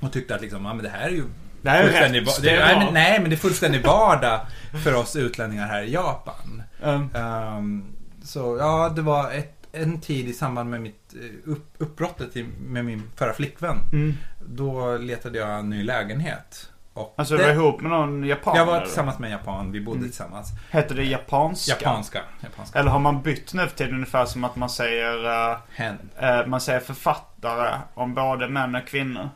och tyckte att liksom, ja, men det här är ju Det här är fullständig rätt. Det det, är nej, men det är fullständig vardag för oss utlänningar här i Japan. Um, Ehm, så ja, det var ett, en tid i samband med mitt eh, upp, uppbrottet med min förra flickvän. mm. Då letade jag en ny lägenhet. Och Alltså du var ihop med någon japan? Jag var eller? tillsammans med en japan, vi bodde Mm. tillsammans. Heter det japanska? Japanska. japanska. Eller har man bytt nu för tiden ungefär som att man säger eh, Hen. Eh, man säger författare om både män och kvinnor.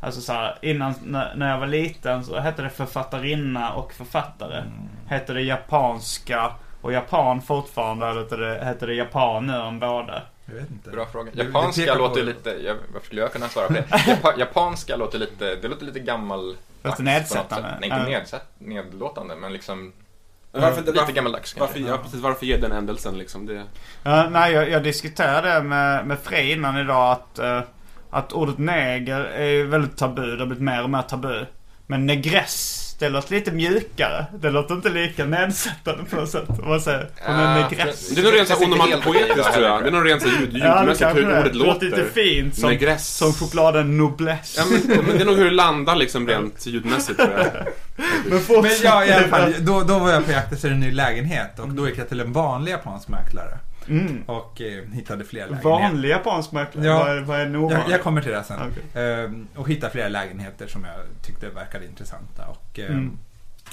Alltså så här, innan när, när jag var liten så hette det författarinna och författare. Mm. Hette det japanska och japan fortfarande eller hette det, hette det japan nu om båda? Jag vet inte. Bra fråga. Det- det Japanska på- låter lite, jag, varför skulle jag kunna svara på det? Japa, japanska låter lite, det låter lite gammal Lite nedsättande. Nej, inte Ja. nedsätt, nedlåtande, men liksom Varför, lite varför, gammaldags varför, kanske. ja, precis, varför ge den ändelsen liksom? Det, Ja, nej, jag, jag diskuterade med, med Frej innan idag att, eh, att ordet neger är väldigt tabu. Det har blivit mer och mer tabu. Men negress, det låter lite mjukare. Det låter inte lika nedsättande på något sätt. Om man säger, är Ja, negress. det är nog rent känns så inte helt onomatopoetiskt tror jag. Det är nog rent så ljud, Ja, det ljudmässigt hur det är. ordet Det låter låter. lite fint som, Negress. som chokladen noblesse. Ja, men, men det är nog hur det landar liksom rent ljudmässigt tror jag. Men. Men ja, i alla fall, då, då var jag på jakt efter en ny lägenhet och då gick jag till en vanlig japansk mäklare. Mm. Och eh, hittade fler lägenheter. Vanlig japansk mäklare? Ja. Vad, är- vad är en ovanlig? Jag, jag kommer till det sen. Okej. Ehm, och hittade flera lägenheter som jag tyckte verkade intressanta. Och, ehm, Mm.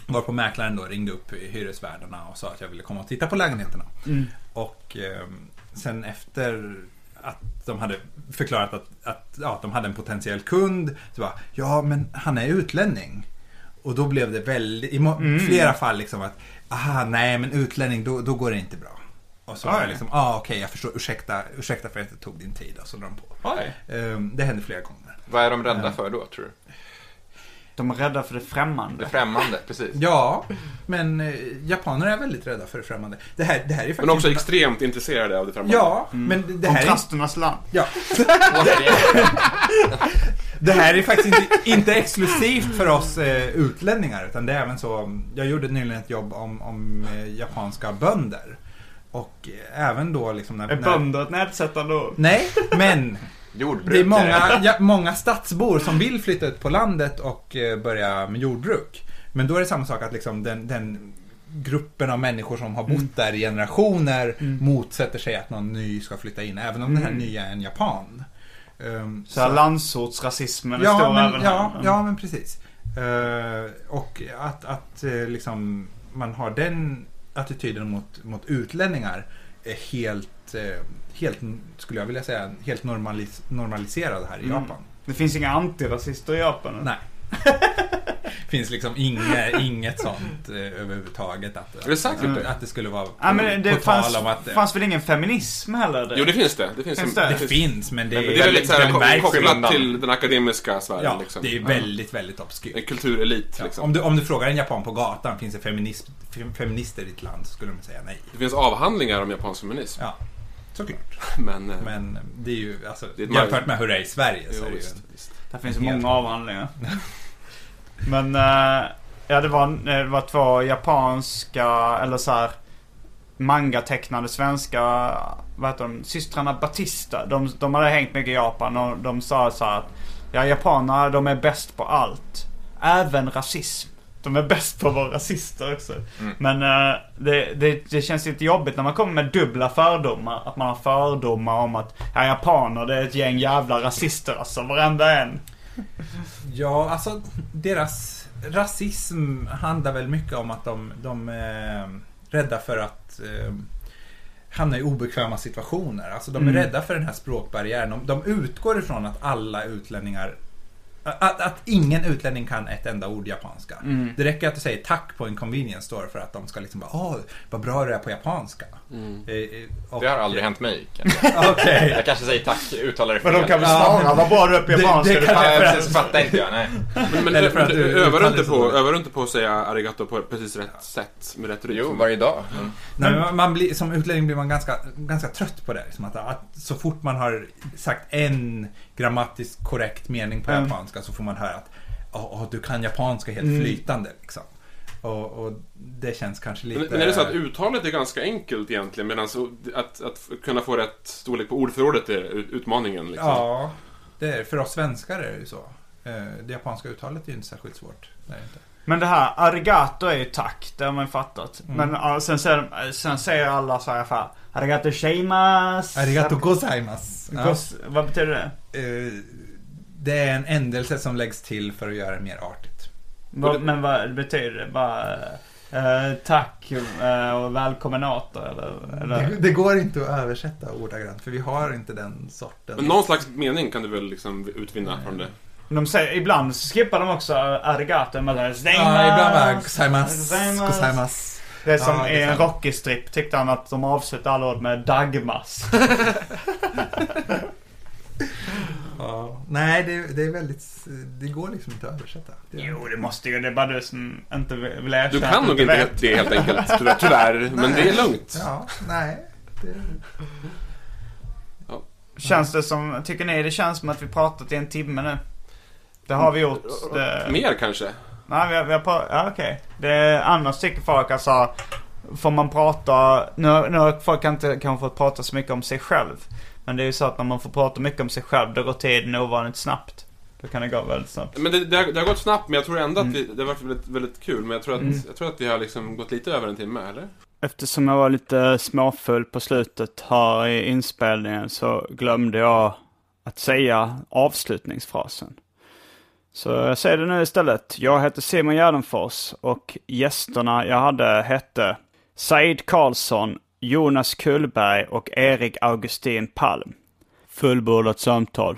Varpå mäklaren då ringde upp hyresvärdarna och sa att jag ville komma och titta på lägenheterna. Mm. Och eh, sen efter att de hade förklarat att, att ja, de hade en potentiell kund. Så bara, ja men han är utlänning. Och då blev det väldigt, i Mm. flera fall liksom att, aha nej men utlänning då, då går det inte bra. Och så var det Oj. liksom, ah, okej jag förstår, ursäkta, ursäkta för att jag inte tog din tid. Och så la de på. Ehm, det hände flera gånger. Vad är de rädda för då, tror du? De är rädda för det främmande. Det främmande, precis. Ja, men eh, japaner är väldigt rädda för det främmande. Det här, det här är faktiskt... Men också inte- extremt intresserade av det främmande. Ja, men det här är... Kontrasternas land. Ja, det här är faktiskt inte, inte exklusivt för oss eh, utlänningar. Utan det är även så. Jag gjorde nyligen ett jobb om, om eh, japanska bönder. Och även då liksom när... Är ett nedsättande ord? Nej, men Jordbrukare. det är många, ja, många stadsbor som vill flytta ut på landet och eh, börja med jordbruk. Men då är det samma sak att liksom den, den gruppen av människor som har bott där i generationer motsätter sig att någon ny ska flytta in. Även om den här nya är en japan. Um, Så här landsortsrasismen är ja, stor men, även ja, här. ja, men precis. Eh, och att, att eh, liksom, man har den attityden mot, mot utlänningar är helt, eh, helt, skulle jag vilja säga, helt normalis, normaliserad här i Mm. Japan. Det finns inga antirasister i Japan? Nej. finns liksom inget, inget sånt eh, överhuvudtaget. Att, Är det säkert att, det? att det skulle vara Ja, men det på tal fanns, om att... eh, fanns väl ingen feminism heller? där? Jo, det finnt det. Det finns, Finns det? det finns, men det, Men Det är väldigt så här, det ko- märks ju. kopplat till den akademiska sfären. Ja, liksom. det är väldigt, väldigt obskyrt. En kulturelit Ja, liksom. om, du, om du frågar en japan på gatan, finns det feminist, fem- feminister i ditt land? Så skulle de säga nej. Det finns avhandlingar om japansk feminism. Ja, såklart. Men... eh, Men det är ju, alltså, Det är jämfört med hur det är i Sverige så jo, är det ju visst, en, visst. Det finns många avhandlingar. Men, eh, ja det var, det var två japanska, eller så här manga-tecknade svenska, vad heter de, systrarna Batista. De, de hade hängt mycket i Japan och de sa så att, ja japanerna de är bäst på allt. Även rasism. De är bäst på att vara rasister också. Men eh, det, det, det känns lite jobbigt när man kommer med dubbla fördomar. Att man har fördomar om att ja, japaner det är ett gäng jävla rasister alltså, varenda en. Ja, alltså deras rasism handlar väl mycket om att de, de är rädda för att eh, hamna i obekväma situationer. Alltså de är Mm. rädda för den här språkbarriären. De, de utgår ifrån att alla utlänningar att, att ingen utlänning kan ett enda ord japanska. Mm. Det räcker att du säger tack på en convenience store för att de ska liksom bara Åh, vad bra du är på japanska. Mm. Eh, eh, och- Det har aldrig hänt mig. kanske. Okej. Jag kanske säger tack, uttalar det Men fel. de kan väl Ja. bra du är på Det- japanska. det. Ja, för precis, att- fattar inte jag, nej. Men, men Eller för att du övar, du inte så på, övar inte på att säga arigato på precis rätt sätt? Med rätt rytm? Jo, varje dag. Mm. Nej, men man- man blir, som utlänning blir man ganska, ganska trött på det. Liksom att, att så fort man har sagt en grammatiskt korrekt mening på Mm. japanska så får man höra att "Åh, åh, du kan japanska helt Mm. flytande. Liksom. Och, och det känns kanske lite... Men, är det så att uttalet är ganska enkelt egentligen medan att, att kunna få rätt storlek på ordförrådet är ut- utmaningen? Liksom. Ja, det är, för oss svenskar är det ju så. Eh, Det japanska uttalet är ju inte särskilt svårt. Det är det inte. Men det här arigato är ju tack, det har man ju fattat. Mm. Men sen, säger, sen säger alla så här för arigato sheimas. Arigato gozaimasu. Ja. Gos, vad betyder det? Eh, Det är en ändelse som läggs till för att göra det mer artigt. Vad, men vad betyder det? Bara eh, tack eh, och välkommen åter eller? eller? Det, det går inte att översätta ordagrant för vi har inte den sorten. Men någon slags mening kan du väl liksom utvinna från det? De säger, ibland skippar de också arigato. Är Ja, ibland bara gozaimasu. Det är som Ja, det är i en. Rocky-strip tyckte han att de avslutar alla ord med dagmas. Ja. Nej, det, det är väldigt... Det går liksom inte att översätta. Det, jo, det måste ju. Det är bara du som inte vill erkänna Du kan nog inte vet. det helt enkelt, tyvärr. tyvärr men det är lugnt. Ja, nej. Det, Känns det som, tycker ni det känns som att vi pratat i en timme nu? Det har vi gjort. Det, Mer kanske? nej, vi har, vi har pratat, ja okej. Det, annars tycker folk alltså, får man prata, nu, nu har folk inte kanske fått prata så mycket om sig själv. Men det är ju så att när man får prata mycket om sig själv, då går tiden ovanligt snabbt. Då kan det gå väldigt snabbt. Men det, det, har, det har gått snabbt, men jag tror ändå att Mm. vi, det har varit väldigt, väldigt kul. Men jag tror, att, Mm. jag tror att vi har liksom gått lite över en timme, eller? Eftersom jag var lite småfull på slutet här i inspelningen så glömde jag att säga avslutningsfrasen. Så jag säger det nu istället. Jag heter Simon Gärdenfors och gästerna jag hade hette Said Karlsson, Jonas Kullberg och Erik Augustin Palm. Fullbordat samtal.